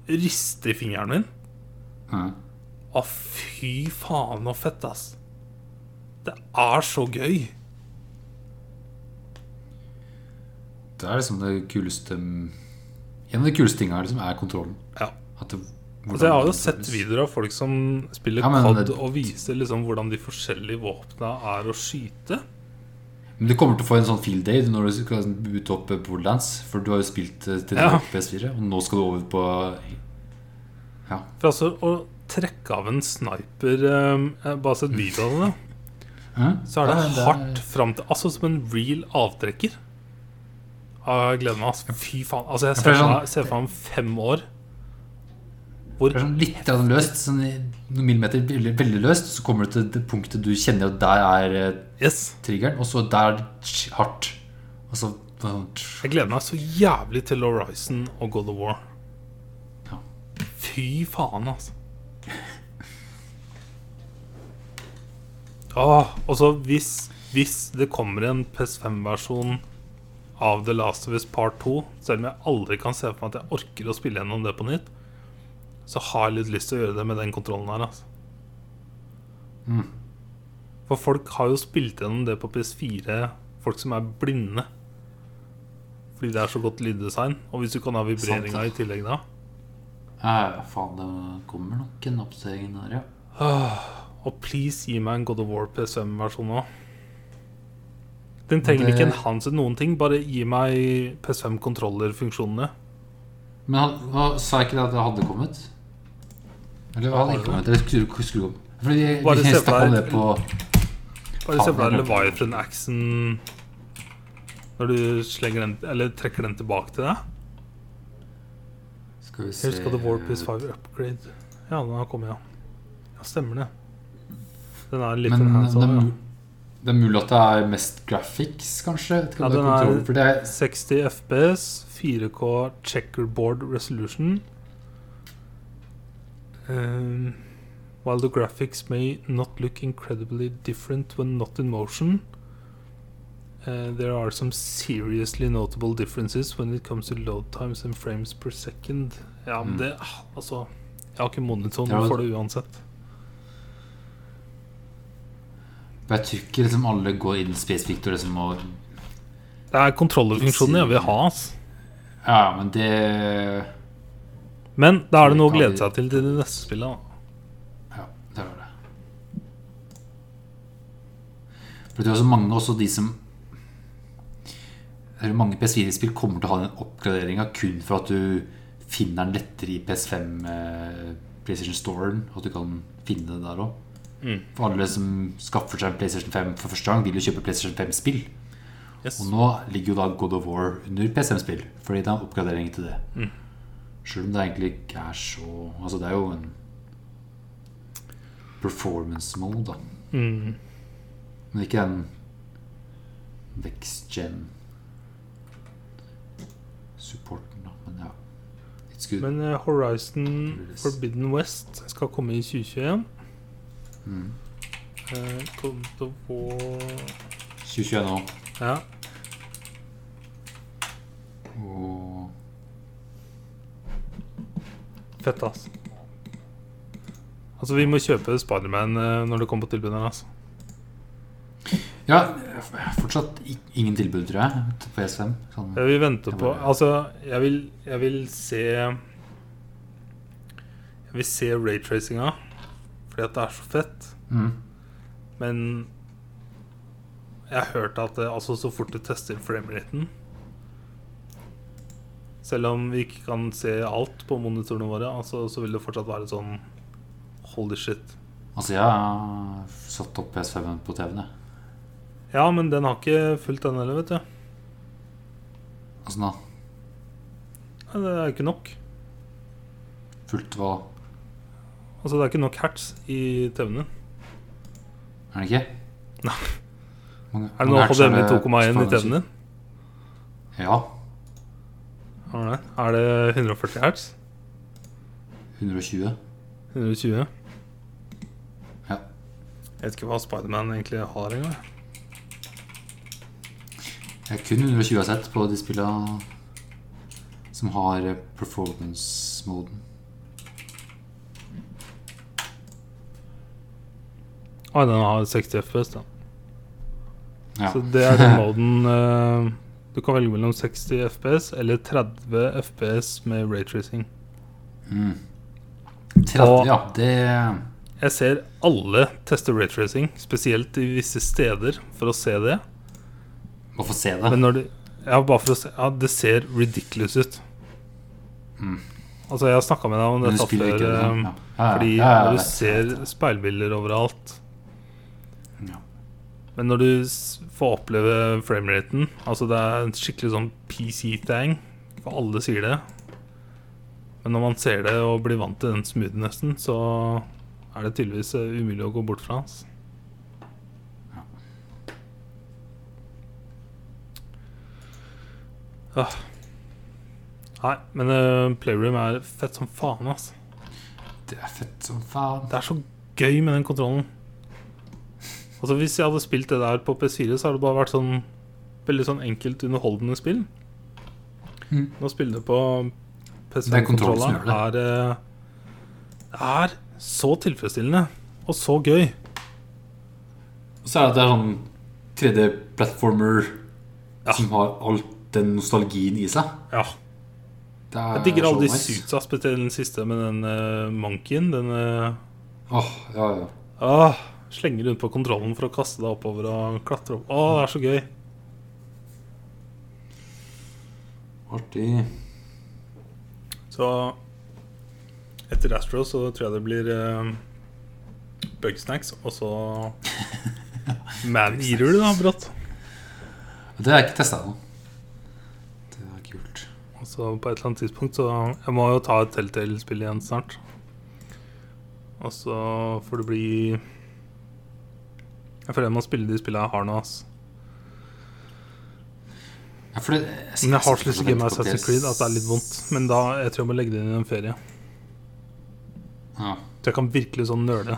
rister i fingeren min. Å, fy faen, så fett, ass. Det er så gøy. Det er liksom det kuleste En av de kuleste tinga liksom, er kontrollen. Ja. At det, Altså, jeg har jo sett videoer av folk som spiller Ja, COD og viser liksom hvordan de forskjellige våpna er å skyte. Men du kommer til å få en sånn field day når du skal ut opp Borderlands. For du har jo spilt eh, til Ja. PS4, og nå skal du over på Ja. For altså, å trekke av en sniper eh, bare sett video av det. Så er det Ja, det er- hardt fram til Altså som en real avtrekker. Jeg gleder meg. Fy faen. Altså, jeg ser er for meg, ser for meg om fem år hvor Det er sånn litt løst, sånn noen millimeter veldig, veldig løst. Så kommer du til det punktet du kjenner at der er eh, Yes. triggeren, og så der er det hardt. Og så sånn, Jeg gleder meg så jævlig til Horizon og God of War. Ja. Fy faen, altså. Åh, og så hvis, hvis det kommer en PS5-versjon av The Last of Us Part 2, selv om jeg aldri kan se for meg at jeg orker å spille gjennom det på nytt, så har jeg litt lyst til å gjøre det med den kontrollen her. Altså. Mm. For folk har jo spilt gjennom det på PS4, folk som er blinde. Fordi det er så godt lyddesign. Og hvis du kan ha vibreringa i tillegg da Ja, faen, det kommer nok en oppdatering der, ja. Og please gi meg en God of War PS5-versjon nå. Den trenger Det- ikke enhance noen ting, bare gi meg PS5-kontrollerfunksjonene. Men han, sa jeg ikke det at det hadde kommet? Eller hva Har ikke? Eller skru, skru opp? Fordi vi, Bare vi se for deg- det på Bare se på deg Leviathan-axen når du slenger den Eller trekker den tilbake til deg. Skal vi se Husk at Warpiece 5 upgrade. Ja, den har kommet, ja. Ja, stemmer det. Den er litt Men det hands on. det er mulig at det er mest graphics, kanskje? Ja, den er- er 60 FPS, 4K checkerboard resolution. Um, while the graphics may not look incredibly different when not in motion, uh, there are some seriously notable differences when it comes to load times and frames per second. Ja, men Mm. det Altså, jeg har ikke monitor Ja, for det uansett. Jeg tror ikke liksom alle går inn spesifikt og liksom må Det er kontrollerfunksjonen jeg vil ha. altså. Ja, men det Men da er det noe å glede seg til til det neste spillet. da. Ja, det var det. For det er også mange, også de som det er Mange PS4-spill kommer til å ha den oppgraderinga kun for at du finner den lettere i PS5 eh, PlayStation Storen. At du kan finne det der òg. Mm. For alle som skaffer seg en PlayStation 5 for første gang, vil jo kjøpe PlayStation 5-spill. Yes. Og nå ligger jo da God of War under PS5-spill, fordi det er en oppgradering til det. Mm. Selv om det egentlig ikke er så Altså, det er jo en performance mode, da. Mm. Men ikke en vekstgen supporten, da. Men ja. It's good. Men uh, Horizon Forbidden West skal komme i 2021. mm. Eh, til å få 2021 òg. Ja. Og Fett, ass. Altså, vi må kjøpe Spiderman eh, når det kommer på tilbud altså. Ja, fortsatt ingen tilbud, tror jeg, på PS5. Sånn. Jeg vil vente på Altså, jeg vil, jeg vil se Jeg vil se raytracinga, fordi at det er så fett. Mm. Men jeg har hørt at det, altså så fort du tester frameraten Selv om vi ikke kan se alt på monitorene våre, altså, så vil det fortsatt være sånn Holy shit. Altså, jeg har satt opp PS5-en på TV-en, jeg. Ja, men den har ikke fulgt den heller, vet du. Altså nå, Nei, Det er ikke nok. fullt hva Altså Det er ikke nok hertz i TV-en din. Er det ikke? Nei. Mange- Er det hertz HDMI det 2,1 i TV-en din? Ja. Er det? Er det 140 hertz? 120. 120? Ja. Jeg vet ikke hva Spiderman egentlig har engang. Jeg er kun 120 har sett på de spillene som har eh, performance-moden. Ah, den har 60 FPS, da. Ja. Så det er den moden eh, Du kan velge mellom 60 FPS eller 30 FPS med raytracing. Mm. 30, Og- ja. Det Jeg ser alle teste raytracing, spesielt i visse steder, for å se det. Bare for å se det. Men når det Ja, bare for å se Ja, det ser ridiculous ut. Mm. Altså, jeg har snakka med deg om dette før. ikke det, ja. Ja, ja, Fordi ja, ja, når du ser speilbilder overalt Ja. Men når du får oppleve frameraten Altså det er en skikkelig sånn PC-thing, for alle sier det. Men når man ser det og blir vant til den smoothinessen, så er det tydeligvis eh, umulig å gå bort fra. Altså. Ja. Nei, men uh, Playroom er fett som faen, altså. Det er fett som faen. Det er så gøy med den kontrollen. Altså Hvis jeg hadde spilt det der på PS4, så hadde det bare vært sånn veldig sånn enkelt underholdende spill. Mm. Nå spiller det på Det er kontrollen PS5-kontrolleren Det er eh, er så tilfredsstillende og så gøy. Og så er det at det er sånn 3D-platformer Ja. som har alt den nostalgien i seg. Ja. Det er Jeg digger alle de suitsa, spesielt den siste med den uh, monkeyen. Den uh, Åh, ja, ja. ah, Slenger rundt på kontrollen for å kaste deg oppover og klatre opp. Å, det er så gøy. Artig. Så etter Astro så tror jeg det blir uh, Bugsnacks, og så Man-eater du, da, brått. Det har jeg ikke testa ennå. Det er kult. Og så på et eller annet tidspunkt så Jeg må jo ta et Telltale-spill igjen snart. Og så får det bli Jeg føler jeg må spille de spillene jeg har nå. ass Ja, det, Men jeg har så lyst til å game Assassin's Creed at det er litt vondt. Men da jeg tror jeg må legge det inn i en ferie. Ja, Så jeg kan virkelig sånn nøle.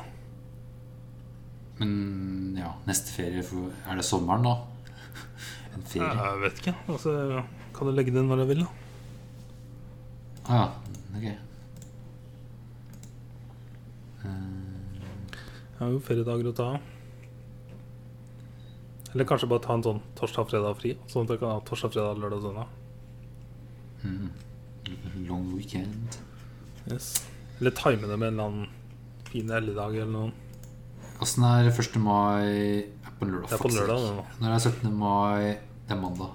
men ja, neste ferie Er det sommeren, da? En ferie? Jeg vet ikke. Altså, kan du legge det inn når jeg vil? da Ah, ja, ok. Jeg har jo feriedager å ta av. Eller kanskje bare ta en sånn torsdag, fredag fri. Sånn at jeg kan ha torsdag, fredag, lørdag og søndag. Mm. Long weekend. Yes. Eller time det med en eller annen fin helligdag eller noe. Åssen er 1. mai Det er på lørdag. Det er på faktisk. lørdag, det nå. Når er 17. mai Det er mandag.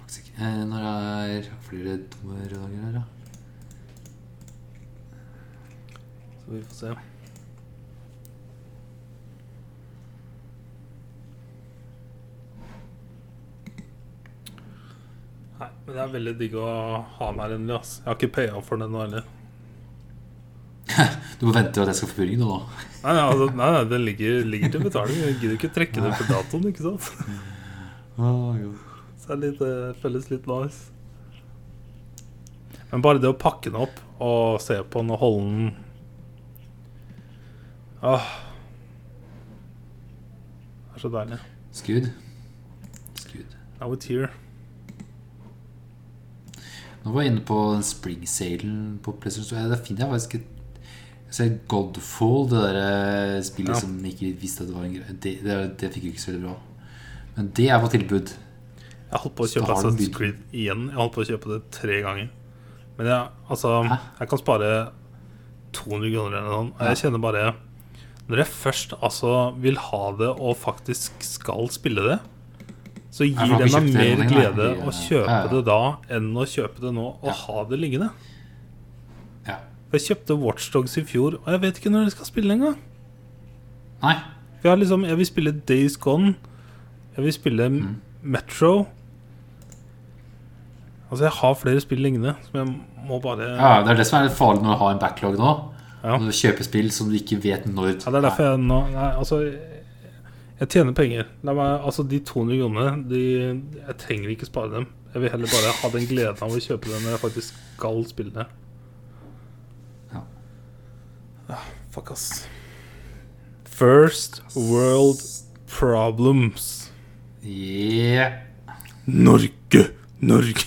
Faktisk ikke. Eh, Når er flere dumme her, da? Så vi får se. Nei, men det er veldig digg å ha den her endelig. ass. Jeg har ikke paya for den nå heller. Du må vente til at jeg skal få purring nå. Nei, nei, altså, nei, nei den ligger, ligger til betaling. Jeg gidder ikke trekke den på datoen, ikke sant? Ah, jo. Så det er litt, eh, føles litt nice. Men bare det å pakke den opp og se på den og holde den Åh. Det er så deilig. Skudd. Skudd. Now it's here. Nå var jeg inne på den spring-salen på PlayStation Det finner jeg faktisk et jeg Godfall, det der eh, spillet Ja. som ikke visste at det var en greie. Det, det, det fikk jo ikke så veldig bra. Men det er på tilbud. Jeg holdt på å kjøpe Assassin's. Creed igjen. Jeg holdt på å kjøpe det tre ganger. Men jeg, altså, jeg kan spare 200 kroner eller noe. Jeg kjenner bare Når jeg først altså vil ha det og faktisk skal spille det, så gir den meg mer glede å kjøpe Ja, ja. det da enn å kjøpe det nå og Ja. ha det liggende. Jeg kjøpte Watchdogs i fjor, og jeg vet ikke når jeg skal spille engang. Jeg, har liksom, jeg vil spille Days Gone. Jeg vil spille Mm. Metro. Altså, jeg har flere spill liggende som jeg må bare Ja, det er det som er farlig når du har en backlog nå. Ja. Når du kjøper spill som du ikke vet når Ja, det er derfor jeg nå Nei, altså Jeg tjener penger. Meg, altså De 200 kronene de, Jeg trenger ikke spare dem. Jeg vil heller bare ha den gleden av å kjøpe dem når jeg faktisk skal spille det. Ja. Ah, fuck, ass. First world problems. Yeah. Norge! Norge!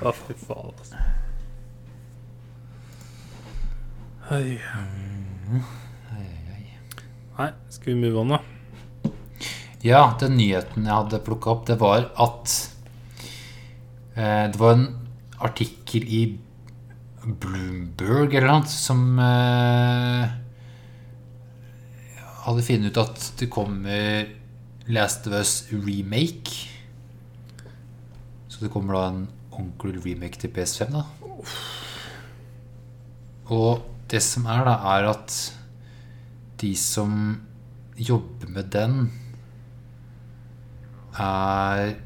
Å, fy faen, altså. Hei. Nei, skal vi move on, da? Ja, den nyheten jeg hadde plukka opp, det var at eh, Det var en artikkel i Bloomberg eller noe som eh, hadde funnet ut at det kommer Last of Us remake. Så det kommer da en ordentlig remake til PS5, da. Og det som er, da, er at de som jobber med den, er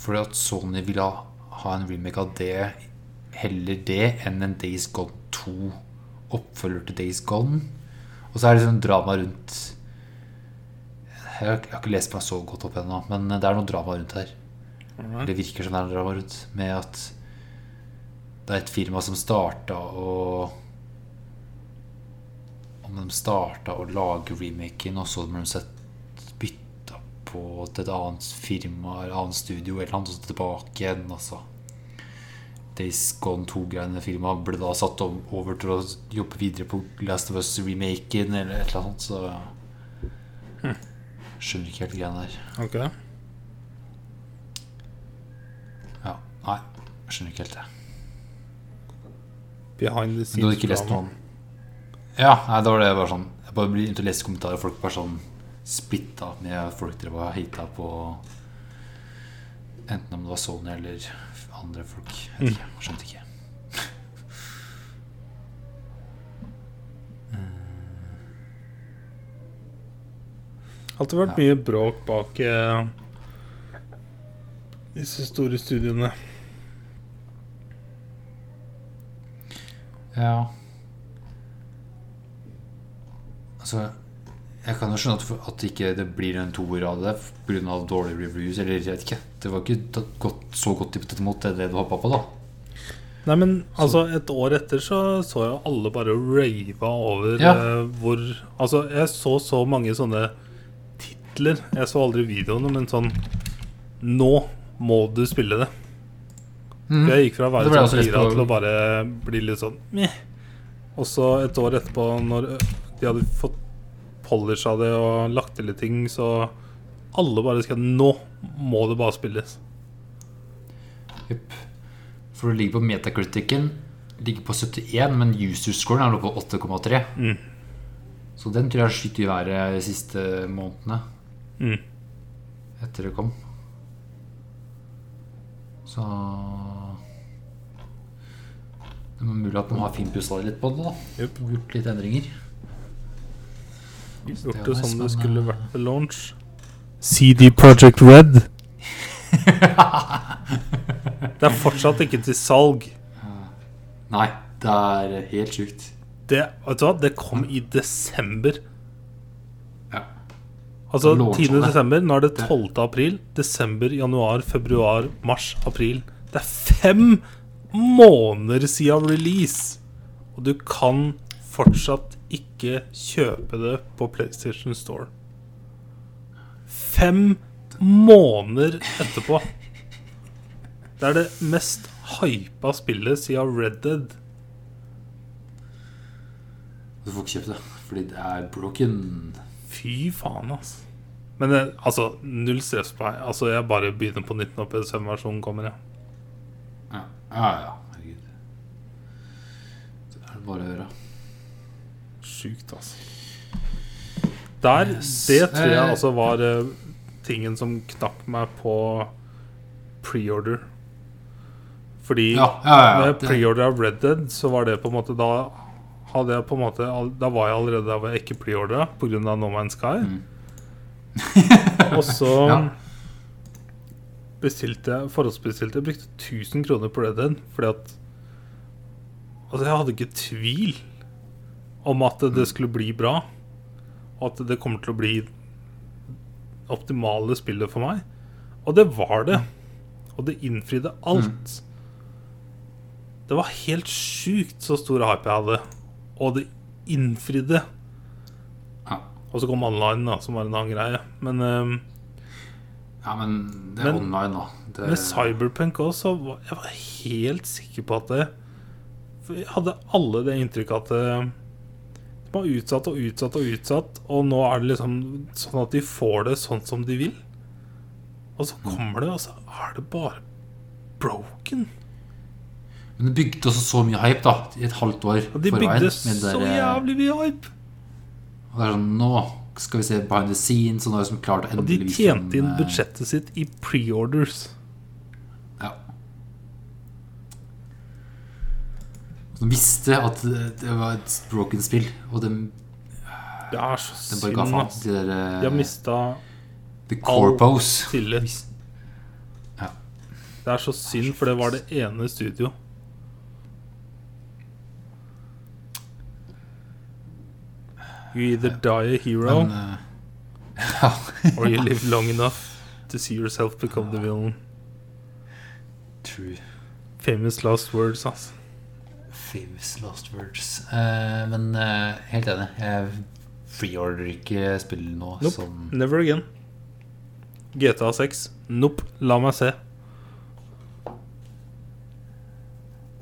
fordi at Sony vil ha, ha en remake av det, heller det enn en Days Gone 2 oppfølger til Days Gone. Og så er det sånn drama rundt Jeg har, jeg har ikke lest meg så godt opp ennå, men det er noe drama rundt her. Det virker som det er noe drama rundt med at det er et firma som starta å Om de starta å lage remaken, og så ble de bytta på til et annet firma eller annet studio, eller annet, og så tilbake igjen. Altså. Days Gone 2-greiene firmaet ble da satt over til å jobbe videre på Last of Us-remaken, eller et eller annet, så Skjønner ikke helt greiene der. Ok. Ja, nei, skjønner ikke helt det. Behind the Men ja, nei, det var det. Bare sånn. Jeg bare blir ute og leser kommentarer. Folk bare sånn splitta med folk dere var heita på. Enten om det var Sony eller andre folk. Jeg vet mm. ikke, jeg skjønte ikke. Alltid vært mye bråk bak eh, disse store studiene Ja. Altså Jeg kan jo skjønne at, at ikke det blir en toer av det pga. dårlige reviews. Eller jeg vet ikke. Det var ikke godt, så godt tippet imot det, det du hoppa på, da. Nei, men altså, et år etter så så jeg alle bare rava over Ja. eh, hvor Altså, jeg så så mange sånne titler. Jeg så aldri videoene, men sånn Nå må du spille det. Mm. Jeg gikk fra å være sånn gira til å bare bli litt sånn meh. Og så et år etterpå, når de hadde fått polisha det og lagt til litt ting, så alle bare skrev Nå må det bare spilles. Jepp. For du ligger på metacriticen ligger på 71, men user-scoren er nå på 8,3. Mm. Så den tror jeg har skutt i været de siste månedene Mm. etter det kom. Så Det er mulig at de har finpussa litt på det, da. yep. Gjort litt endringer. Gjort det som det skulle vært ved launch. CD Project Red. det er fortsatt ikke til salg. Nei, det er helt sjukt. Det, vet du hva? det kom i desember. Ja. Altså 10. desember. Nå er det 12. april. Desember, januar, februar, mars, april. Det er fem måneder siden release! Og du kan fortsatt ikke kjøpe det på PlayStation Store. Fem måneder etterpå. Det er det mest hypa spillet siden Red Dead. Du får ikke kjøpt det fordi det er broken. Fy faen, altså. Men altså, null stress på meg. Altså, jeg bare begynner på nytt når PS5-versjonen kommer. Jeg. Ja, ja. ja. Herregud. Det er det bare å gjøre. Sjukt, altså. Der, det tror jeg Eh. altså var eh, tingen som knakk meg på preorder. Fordi Ja, ja, ja, med preorder av Red Dead, så var det på en måte Da på en måte Da var jeg allerede der hvor jeg ikke preordra pga. No Man's Sky. Mm. Og så bestilte jeg forhåndsbestilte Jeg brukte 1000 kroner på Red Dead fordi at Altså, jeg hadde ikke tvil om at det skulle bli bra, og at det kommer til å bli optimale spillet for meg. Og det var det. Og det innfridde alt. Det var helt sjukt så stor hype jeg hadde, og det innfridde. Ja. Og så kom online, da, som var en annen greie. Men um, ja, men det er Men- online, da. Det, med Cyberpunk også var jeg var helt sikker på at det For jeg hadde alle det inntrykket at det, har utsatt og utsatt og utsatt, og nå er det liksom sånn at de får det sånn som de vil. Og så kommer det, og så er det bare broken. Men det bygde også så mye hype da i et halvt år Og de forveien, bygde så der- jævlig mye hype. Og det er sånn, Nå skal vi se behind the scenes, og nå er det som klart å Og de tjente inn eh, budsjettet sitt i preorders. Ja. Og De visste at det var et broken spill, og de, Det er så de synd, ass. De der, De har mista The Corpos. tillit. Ja. Det er så synd, for det var det ene studio. You either die a hero, Men, uh, ja. or you live long enough to see yourself become the villain. True. Famous last words, altså. Famous Lost words. Uh, men uh, helt enig. Jeg freeorder ikke spill nå Nope. som Never again. GTA 6. Nope. La meg se.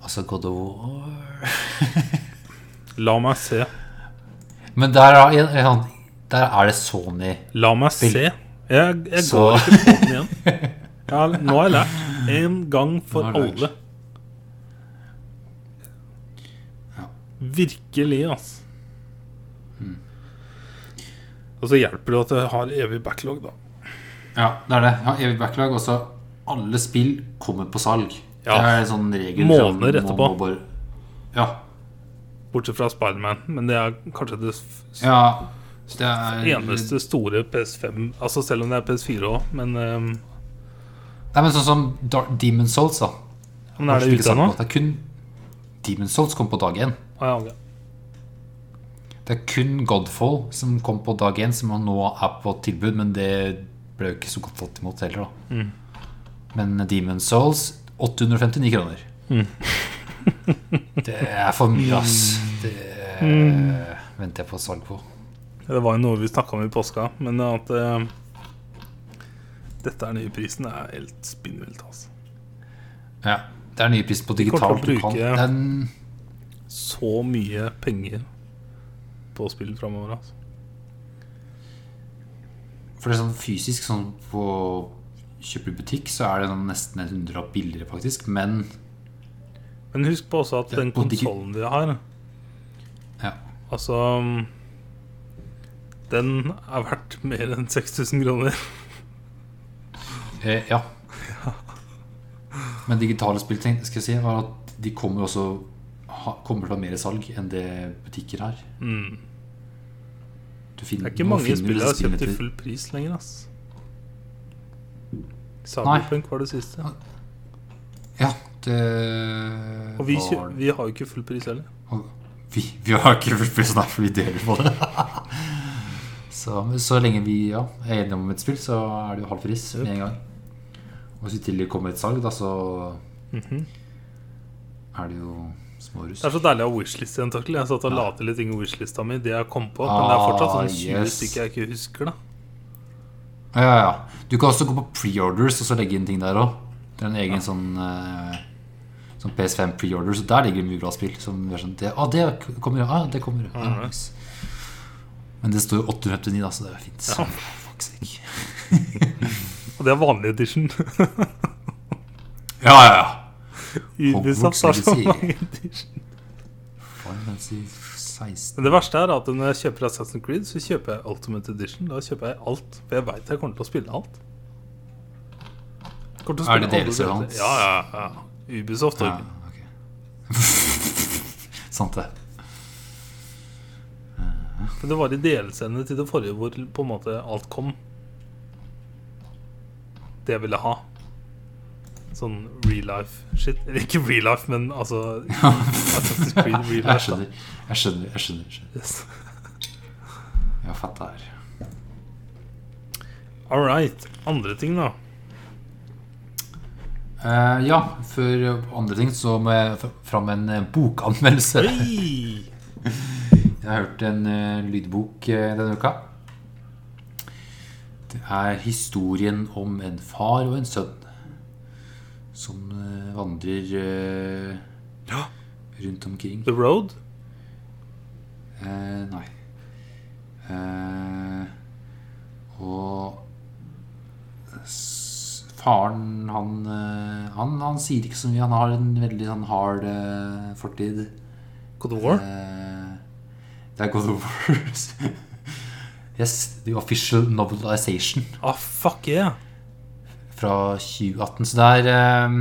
Altså God of War La meg se. Men der er, der er det Sony. La meg Spill. se. Jeg, jeg går ikke på den igjen. Ja, nå har jeg lært. En gang for alle. Virkelig, altså. Mm. Og så hjelper det at jeg har evig backlog, da. Ja, det er det. Ja, evig backlog. Også alle spill kommer på salg. Ja. Det er en sånn regel. Måneder etterpå. må bare, ja. Bortsett fra Spiderman. Men det er kanskje det ja. Det er Eneste store PS5 Altså selv om det er PS4 òg, men, um, Nei, men sånn som Dark Demon Souls, da. men er det ute ennå? Det er kun Demon Souls kom på dag én. Ja, ok. Det er kun Godfall som kom på dag én, som nå er på tilbud, men det ble jo ikke så godt tatt imot heller, da. Mm. Men Demon Souls 859 kroner. det er for mye, ass. Det venter jeg på salg på. Det var jo noe vi snakka om i påska, men at uh, dette er nye prisen, er helt spinnvilt. Altså. Ja. Det er nye prisen på digitalt. Du kan, den, Så mye penger på spill framover. Altså. for det er sånn fysisk, sånn på kjøpe butikk, så er det nesten en hundrelapp billigere, faktisk. Men Men husk på også at den konsollen de har, ja. altså Den er verdt mer enn 6000 kroner. Eh, ja. Men digitale spill skal jeg si, var at de kommer også kommer til å ha mer salg enn det butikker har. Mm. Finner, Det er ikke mange spill jeg har kjøpt til full pris lenger. ass Cyberpunk var det siste. Ja, det Og vi, var- vi har jo ikke full pris heller. vi, vi har ikke full pris, nei, for vi deler på det. så, så lenge vi ja, er enige om et spill, så er det jo halv pris med en gang. Og hvis til det kommer et salg, da, så Mhm. er det jo smårus. Det er så deilig å ha wishlist igjen. Torkel. Jeg satt og la til litt ting i wishlista mi. Det jeg kom på. Men det er fortsatt Ah, sånn 20 yes. stykker jeg ikke husker. da Ja, ja, ja. Du kan også gå på preorders og så legge inn ting der òg. Det er en egen sånn uh, Sånn PS5 preorder, så der ligger det mye bra spill. Som er sånn, det, ah, det kommer, ah, det kommer. Ja, Ah, ja. nice. Men det står jo 859, da, så det er fint. Ja. Fuck sake. Og det er vanlig edition. Ja, ja, ja. Ubisoft har så mange edition. Final Fantasy 16. Men det verste er at når jeg kjøper Assassin's Creed, så kjøper jeg Ultimate Edition. Da kjøper jeg alt. For jeg veit jeg kommer til å spille alt. Til å Er det spille alle DLC DLC. hans? Ja, ja, ja. Ubisoft. Ja, okay. Sant det. Men det var i DLC-ene til det forrige hvor på en måte alt kom. Det jeg ville ha. Sånn real life shit. Eller ikke real life, men altså Assassin's Creed real life. Jeg skjønner. Jeg skjønner. jeg skjønner, skjønner. Yes. Jeg fatter. All right. Andre ting, da. Uh, ja, før andre ting så må jeg fram en eh, bokanmeldelse. Oi! Jeg har hørt en uh, lydbok uh, denne uka. Det er historien om en far og en sønn som eh, vandrer eh, Ja. rundt omkring. The Road. Eh, nei. Eh, og faren, han, eh, han Han sier ikke så mye. Han har en veldig sånn hard uh, fortid. God of War. Eh, det er God of War. yes, The Official Novelization Ah, fuck yeah. Fra 2018. Så det er eh,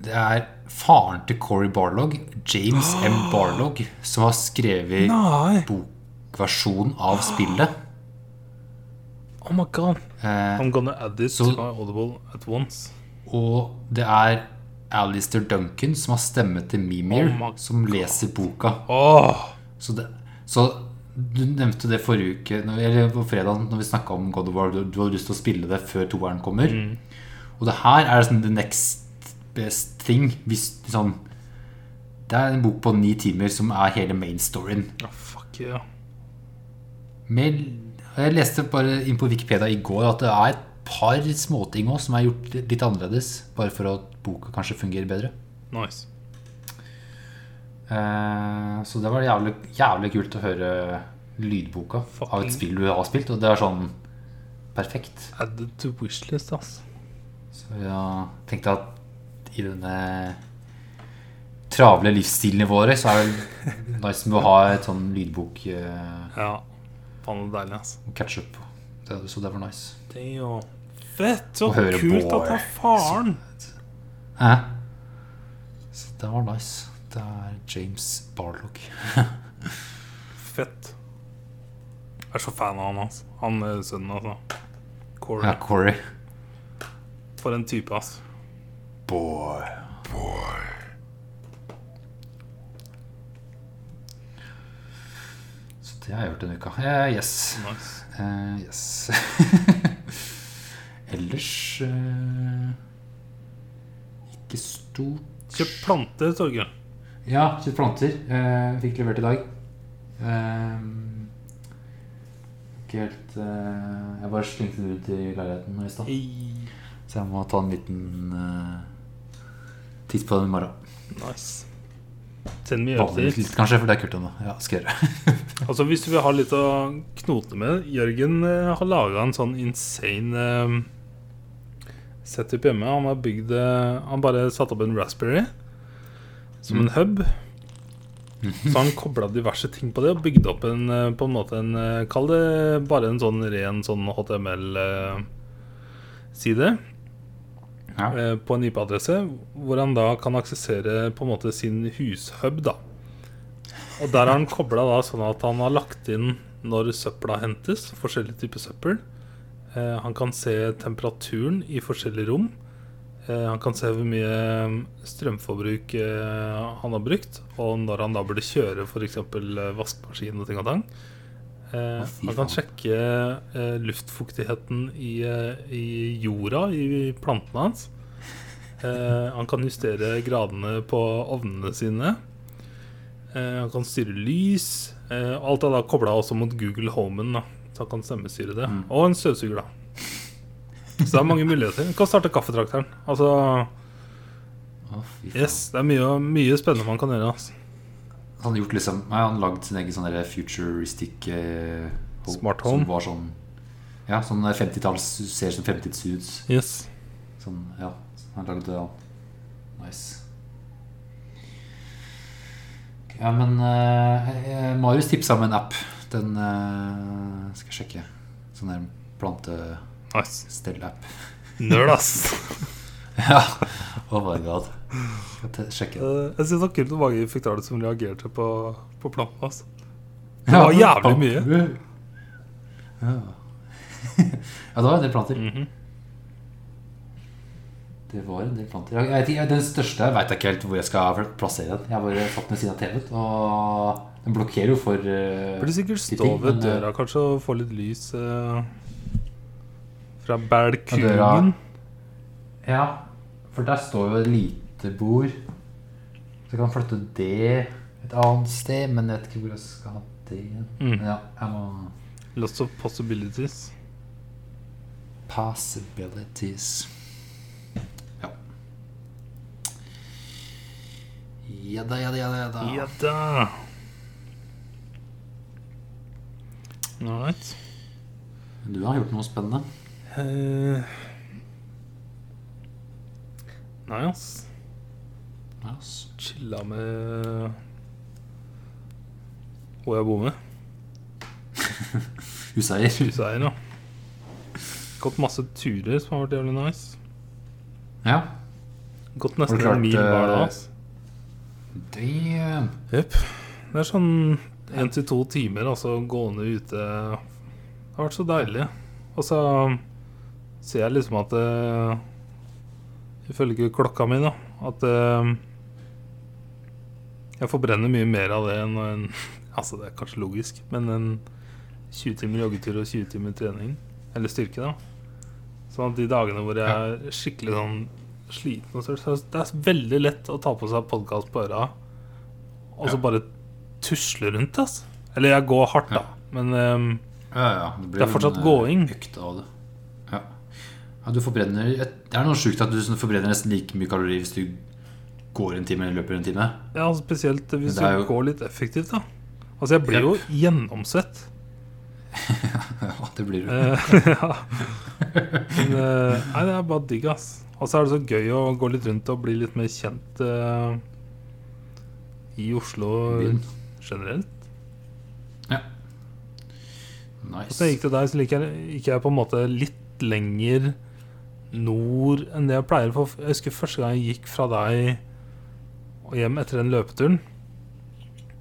Det er faren til Corey Barlog, James M. Barlog, som har skrevet Nei. bokversjon av spillet. Oh my god. Eh, I'm gonna add this Så- to my Audible at once. og det er Alistair Duncan som har stemme til Mimir, Oh som leser boka. Oh. Så, det, så du nevnte det forrige uke, eller på fredag, når vi snakka om God of War. Du, du hadde lyst til å spille det før toeren kommer. Mm. Og det her er liksom the next best thing. Hvis sånn Det er en bok på ni timer som er hele main storyen. Oh, fuck yeah. Med, jeg leste bare inn på Wikipedia i går at det er et par småting òg som er gjort litt annerledes. Bare for at boka kanskje fungerer bedre. Nice. Eh, så det var jævlig, jævlig kult å høre lydboka av et spill du har spilt. Og det er sånn perfekt. Added to wishlist, ass. Så ja, tenkte at i denne travle livsstilen våre så er det nice med å ha et sånn lydbok eh, Ja. Faen, det deilig, ass. catch up. Det, så det var nice. Det er jo fett. Så kult at det er faren. Hæ? Så det var nice. Det er James Barlock. fett. Jeg er så fan av han, altså. Han er sønnen, altså. Corey. Ja, Corey. For en type, altså. Boy. Så det har jeg gjort denne uka. Uh, yes. Nice. Uh, yes. Ellers uh, ikke stort. Kjøp planter, Torgeir. Ja, kjøpt planter. Eh, fikk levert i dag. Eh, ikke helt eh, Jeg bare slengte det ut i leiligheten i stad. Så jeg må ta en liten eh, titt på den i morgen. Nice. Send meg Vanlig updates. litt, kanskje, for det er kult ennå. Ja, skal jeg gjøre. Altså Hvis du vil ha litt å knote med Jørgen eh, har laga en sånn insane eh, setup hjemme. Han har bygd eh, Han bare satt opp en Raspberry som en hub. Så han kobla diverse ting på det og bygde opp en eh, på en måte en eh, Kall det bare en sånn ren sånn HTML-side Ja. eh, på en IP-adresse, hvor han da kan aksessere på en måte sin hushub. da Og der har han kobla sånn at han har lagt inn når søpla hentes, forskjellige typer søppel. Han kan se temperaturen i forskjellige rom. Eh, han kan se hvor mye strømforbruk eh, han har brukt, og når han da burde kjøre f.eks. vaskemaskin og ting og tang. Eh, han kan sjekke eh, luftfuktigheten i, eh, i jorda i plantene hans. Eh, han kan justere gradene på ovnene sine. Eh, han kan styre lys. Eh, alt er da kobla også mot Google Homen, da, så han kan stemmestyre det. Mm. Og en støvsuger, da. Så det er mange muligheter. Du kan starte kaffetrakteren. Altså, faen. yes, det er mye, mye spennende man kan gjøre. Altså. Han har gjort liksom Nei, han har lagd sin egen sånn futuristic eh, Smart home. Som var sånn Ja, sånn der 50-talls Ser som 50-talls Yes. Sånn, ja Han lagde ja. Nice Ja, men eh, eh, Marius tipsa om en app Den eh, skal jeg sjekke Sånn der Nice. plantestell-app Nerd, ass. Ja, oh my god sjekke Eh, jeg synes det var kult hvor mange fikk som reagerte på, på planten. Altså. Det var jævlig mye. Ja. ja, det var en del planter. Mhm. Det var en del planter. Jeg jeg, den største veit jeg ikke helt hvor jeg skal plassere den. Jeg har bare satt den ved siden av TV-en, og den blokkerer jo for uh, Burde sikkert stå ting, ved men, eh, døra kanskje og få litt lys eh, fra balkongen. Ja, for der står jo et lite bord. Så kan flytte det et annet sted, men jeg vet ikke hvor jeg skal ha det. Mm. Ja, jeg må Lots of possibilities. Possibilities. Ja. Ja da, ja da, ja da. Ja da. Ja da. All right. Du har gjort noe spennende. Eh, nei, ass. Nei, ass. Chilla med hvor jeg bor med. Huseier. Huseier, ja. Gått masse turer som har vært jævlig nice. Ja. Gått nesten en mil hver dag. ass. Damn. Jepp. Det er sånn én til to timer, altså gående ute. Det har vært så deilig. Og så ser jeg liksom at uh, Ifølge klokka mi, da, at uh, jeg forbrenner mye mer av det enn en Altså, det er kanskje logisk, men en 20 timer joggetur og 20 timer trening, eller styrke, da. Sånn at de dagene hvor jeg er skikkelig sånn sliten og sånn, så Det er veldig lett å ta på seg podkast på øra og så Ja. bare tusle rundt, altså. Eller jeg går hardt, da, men um, Ja, ja. blir Det er fortsatt en, gåing. Økt av det. Ja. du forbrenner Det er noe sjukt at du sånn forbrenner nesten like mye kalorier hvis du går en time eller løper en time. ja, spesielt hvis du jo- går litt effektivt, da. Altså, jeg blir jo gjennomsvett. Ja, det blir du. Eh, ja. Men, eh, nei, det er bare digg, ass. Og så er det så gøy å gå litt rundt og bli litt mer kjent uh, i Oslo Byen. generelt. Ja. Og så gikk det der, så gikk jeg, gikk jeg på en måte litt lenger nord enn det jeg pleier. For jeg husker første gang jeg gikk fra deg og hjem etter den løpeturen.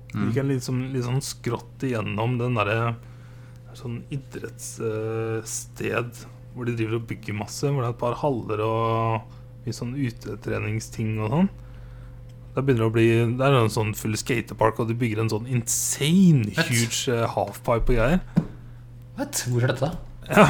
Mm. gikk jeg sånn, litt sånn skrått igjennom den derre Sånn idrettssted hvor de driver og bygger masse. Hvor det er et par haller og mye sånn utetreningsting og sånn. Det begynner å bli Det er en sånn full skatepark, og de bygger en sånn insane What? huge eh, halfpipe og greier. What? hvor er dette? Ja.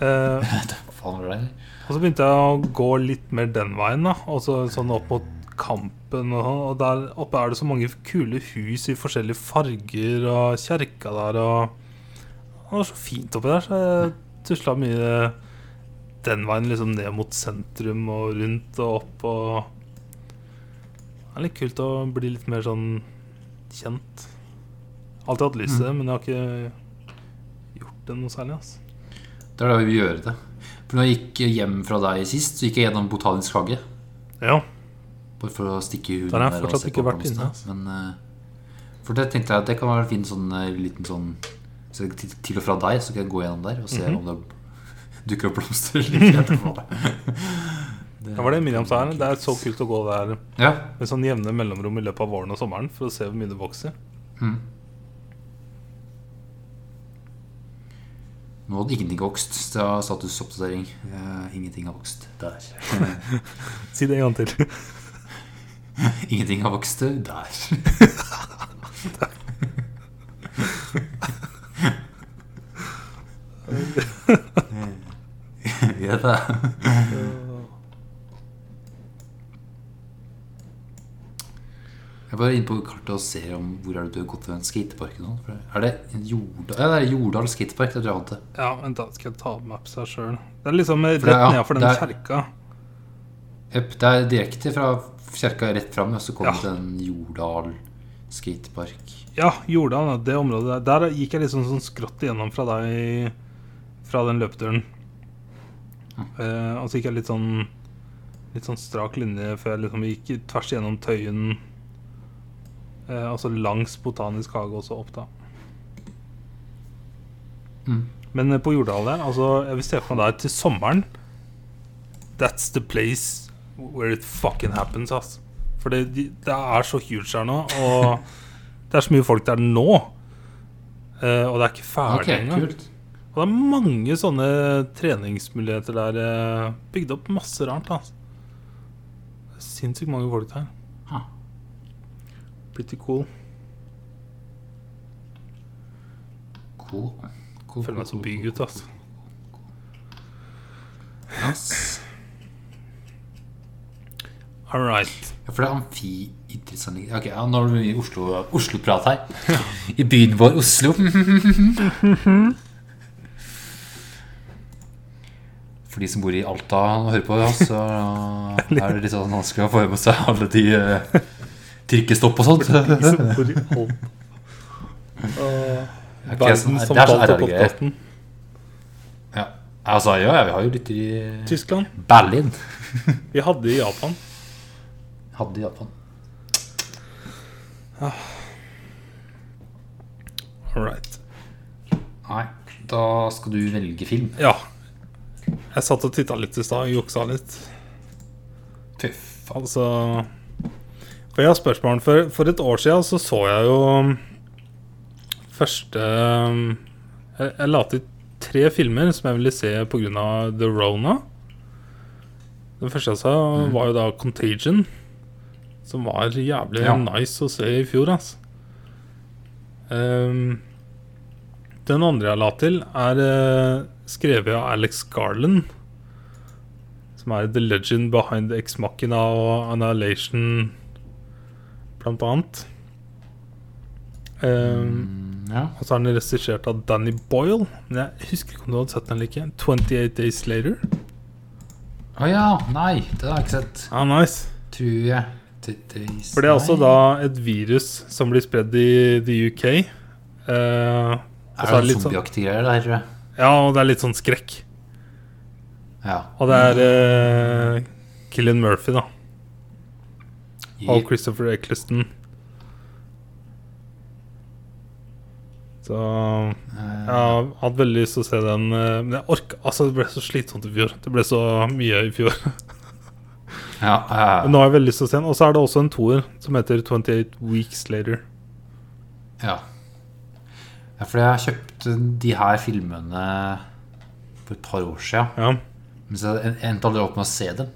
Uh, faen var det der? Og så begynte jeg å gå litt mer den veien, da. Og så sånn opp mot Kampen og sånn. Og der oppe er det så mange kule hus i forskjellige farger, og kjerka der og Det var så fint oppi der, så jeg tusla mye den veien, liksom ned mot sentrum og rundt og opp og Det er litt kult å bli litt mer sånn kjent. Alltid hatt lyst til det, men jeg har ikke gjort det noe særlig, altså. Det er da vi vil gjøre det. For når jeg gikk hjem fra deg sist, så gikk jeg gjennom Botanisk hage. Ja. Bare for å stikke i huden Der har jeg fortsatt ikke vært inne. Men eh, For det tenkte jeg at det kan være en fin sånn eh, liten sånn så til, og fra deg, så kan jeg gå gjennom der og se Mhm. om det dukker opp blomster. Det var det Miriam sa her. Det er så kult å gå der Ja. med sånn jevne mellomrom i løpet av våren og sommeren for å se hvor mye det vokser. Mm. Nå hadde ingenting vokst. Det var statusoppdatering. Uh, ingenting har vokst der. Si det en gang til. ingenting har vokst der. ja, da. Jeg er bare inne på kartet og ser om hvor er det du har gått til den skateparken. Er det Jordal, ja, det er Jordal skatepark? Det tror jeg til. Ja, vent da skal jeg ta opp maps her sjøl. Det er liksom rett ja, nedenfor den er- kjerka. Jepp, det er direkte fra kjerka rett fram, og så kommer Ja. til en Jordal skatepark. Ja, Jordal, det området der. Der gikk jeg liksom sånn skrått igjennom fra deg Fra den løpeturen. Eh, og så gikk jeg litt sånn Litt sånn strak linje før jeg liksom gikk tvers igjennom Tøyen. Eh, altså langs Botanisk hage også opp, da. Mm. Men eh, på Jordal der, altså jeg vil se for meg der til sommeren That's the place where it fucking happens, ass. For det, det er så huge her nå, og det er så mye folk der nå. Eh, og det er ikke ferdig okay, engang. Og det er mange sånne treningsmuligheter der. eh, Bygd opp masse rart. Altså. Sinnssykt mange folk der. Pretty cool. Cool. cool Føler meg som bygutt, altså. Yes. All right. Ja, for det er amfiidrettsanlegg Ok, ja, nå er det mye Oslo- Oslo-prat her. I byen vår Oslo. For de som bor i Alta og hører på, ja, så er det litt sånn vanskelig å få med seg alle de uh, trikkestopp og sånt. Som Verdens det er så omtalte RR-greier. Ja. Altså, ja, ja, vi har jo lytter i Tyskland. Berlin. Vi hadde i Japan. Hadde i Japan. All right. Nei, da skal du velge film. Ja. Jeg satt og titta litt i stad, juksa litt. Tøff. Altså Har spørsmål For, for et år siden så så jeg jo um, første um, Jeg, jeg la til tre filmer som jeg ville se pga. The Rona. Den første jeg sa, Mm. var jo da Contagion. Som var jævlig Ja. nice å se i fjor, altså. Um, den andre jeg la til, er uh, skrevet av Alex Garland. Som er The Legend Behind Ex Machina og Annihilation, blant annet. Um, Mm, ja. og så er den regissert av Danny Boyle. Men jeg husker ikke om du hadde sett den eller ikke. 28 Days Later. Å ja. Nei, det har jeg ikke sett. Ah, nice. Tror jeg. Det- det- For det er også nei. da et virus som blir spredd i the UK. Uh, Er er det det sånn, zombieaktige greier der, tror jeg. ja, og det er litt sånn skrekk. Ja. Og det er uh, Killian Murphy, da. Jepp. Christopher Eccleston. Så Eh, jeg har hatt veldig lyst til å se den. eh, Men jeg orker Altså, det ble så slitsomt i fjor. Det ble så mye i fjor. ja, uh... Men nå har jeg veldig lyst til å se den. Og så er det også en toer som heter 28 Weeks Later. Ja. ja. For jeg kjøpte de her filmene for et par år siden. Ja. Men så endte aldri opp med å se dem.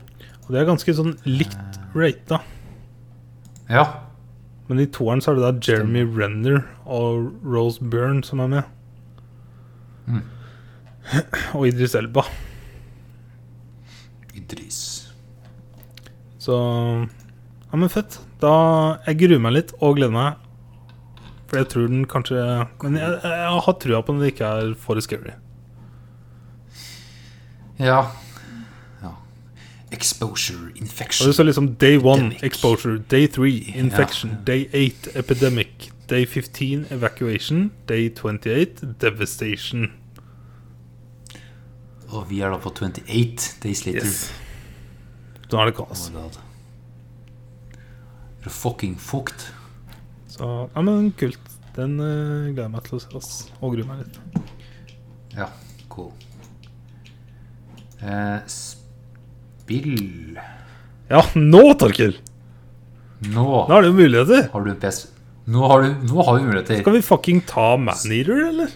Og det er ganske sånn likt rata. Ja. Men i toeren så er det da Jeremy Renner og Rose Byrne som er med. Mm. Og Idris Elba. Idris. Så Ja, men fett. Da Jeg gruer meg litt og gleder meg. For jeg tror den kanskje Men jeg, jeg har trua på den det ikke er for scary. Ja. Exposure Og det infection. står liksom Day one Epidemic. exposure, Day three infection, Ja. Day eight epidemic, Day 15 evacuation, Day 28 devastation. Og vi er da på 28 days later. Yes. Da er det kaos. Oh. You're fucking fucked. Så ja, men kult. Den uh, gleder jeg meg til å se. oss Og gruer meg litt. Ja, cool. Eh, spill Ja, nå, Torkil! Nå Nå er det jo muligheter. har du PS. Nå har, du, nå har vi muligheter. Skal vi fucking ta Maneater, eller?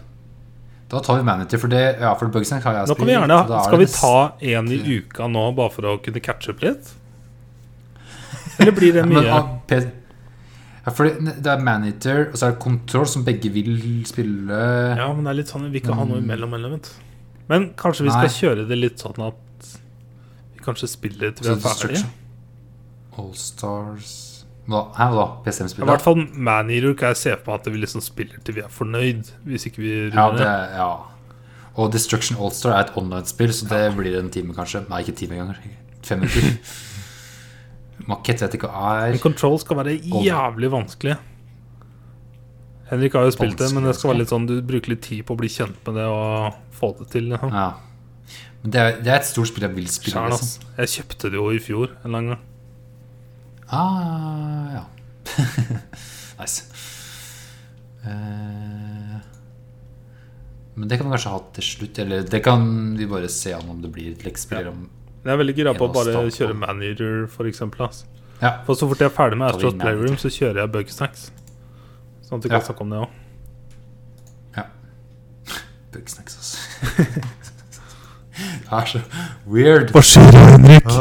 Da tar vi Maneater, for det Ja, for Bugsnack har jeg kan vi gjerne er Skal vi ta en i uka nå, bare for å kunne catche opp litt? Eller blir det Men, mye? ah, ja, for det, er Maneater og så er det Control, som begge vil spille Ja, men det er litt sånn Vi kan ha noe imellom. element Men kanskje vi skal Nei. kjøre det litt sånn at kanskje spiller til vi er ferdig ferdige? Allstars? Hæ, hva da? I PCM-spillet? hvert fall Maneater kan jeg se på at vi liksom spiller til vi er fornøyd. Hvis ikke vi Ja, runder det, det. ja. Og Destruction Allstar er et online-spill, så det blir en time, kanskje. Nei, ikke en time engang. Fem minutter. Makett vet ikke hva Men er. Control skal være jævlig vanskelig. Henrik har jo spilt det, men det skal være litt sånn du bruker litt tid på å bli kjent med det og få det til. Liksom. Ja. Men det er, det er et stort spill jeg vil spille. Sjæl, Liksom. Jeg kjøpte det jo i fjor en lang gang. Ah, ja. nice. Uh, men det kan vi kanskje ha til slutt. Eller det kan vi bare se an om det blir et leksspill. Ja. Jeg er veldig gira på å bare kjøre Maneater, for eksempel. Altså. Ja. For så fort jeg er ferdig med Astros Playroom, så kjører jeg Bugsnacks. Sånn at vi Ja. kan snakke om det òg. ja. Bugsnacks, altså. er så weird. Hva skjer, Henrik?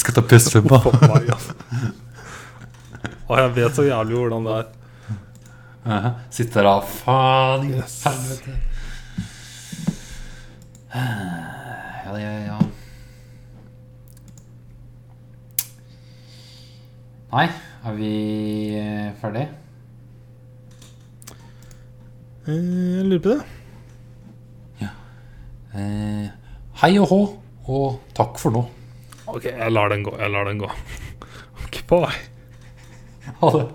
Skal ta PS5, da. Jeg vet så jævlig hvordan det er. Uh Sitter der Faen i Yes. helvete. Ja, ja, ja. Nei, er vi ferdige? ferdig? Eh, Jeg lurer på det. Eh, hei og hå, og takk for nå. Ok, jeg lar den gå. Jeg lar den gå. Ok, bye. Ha det.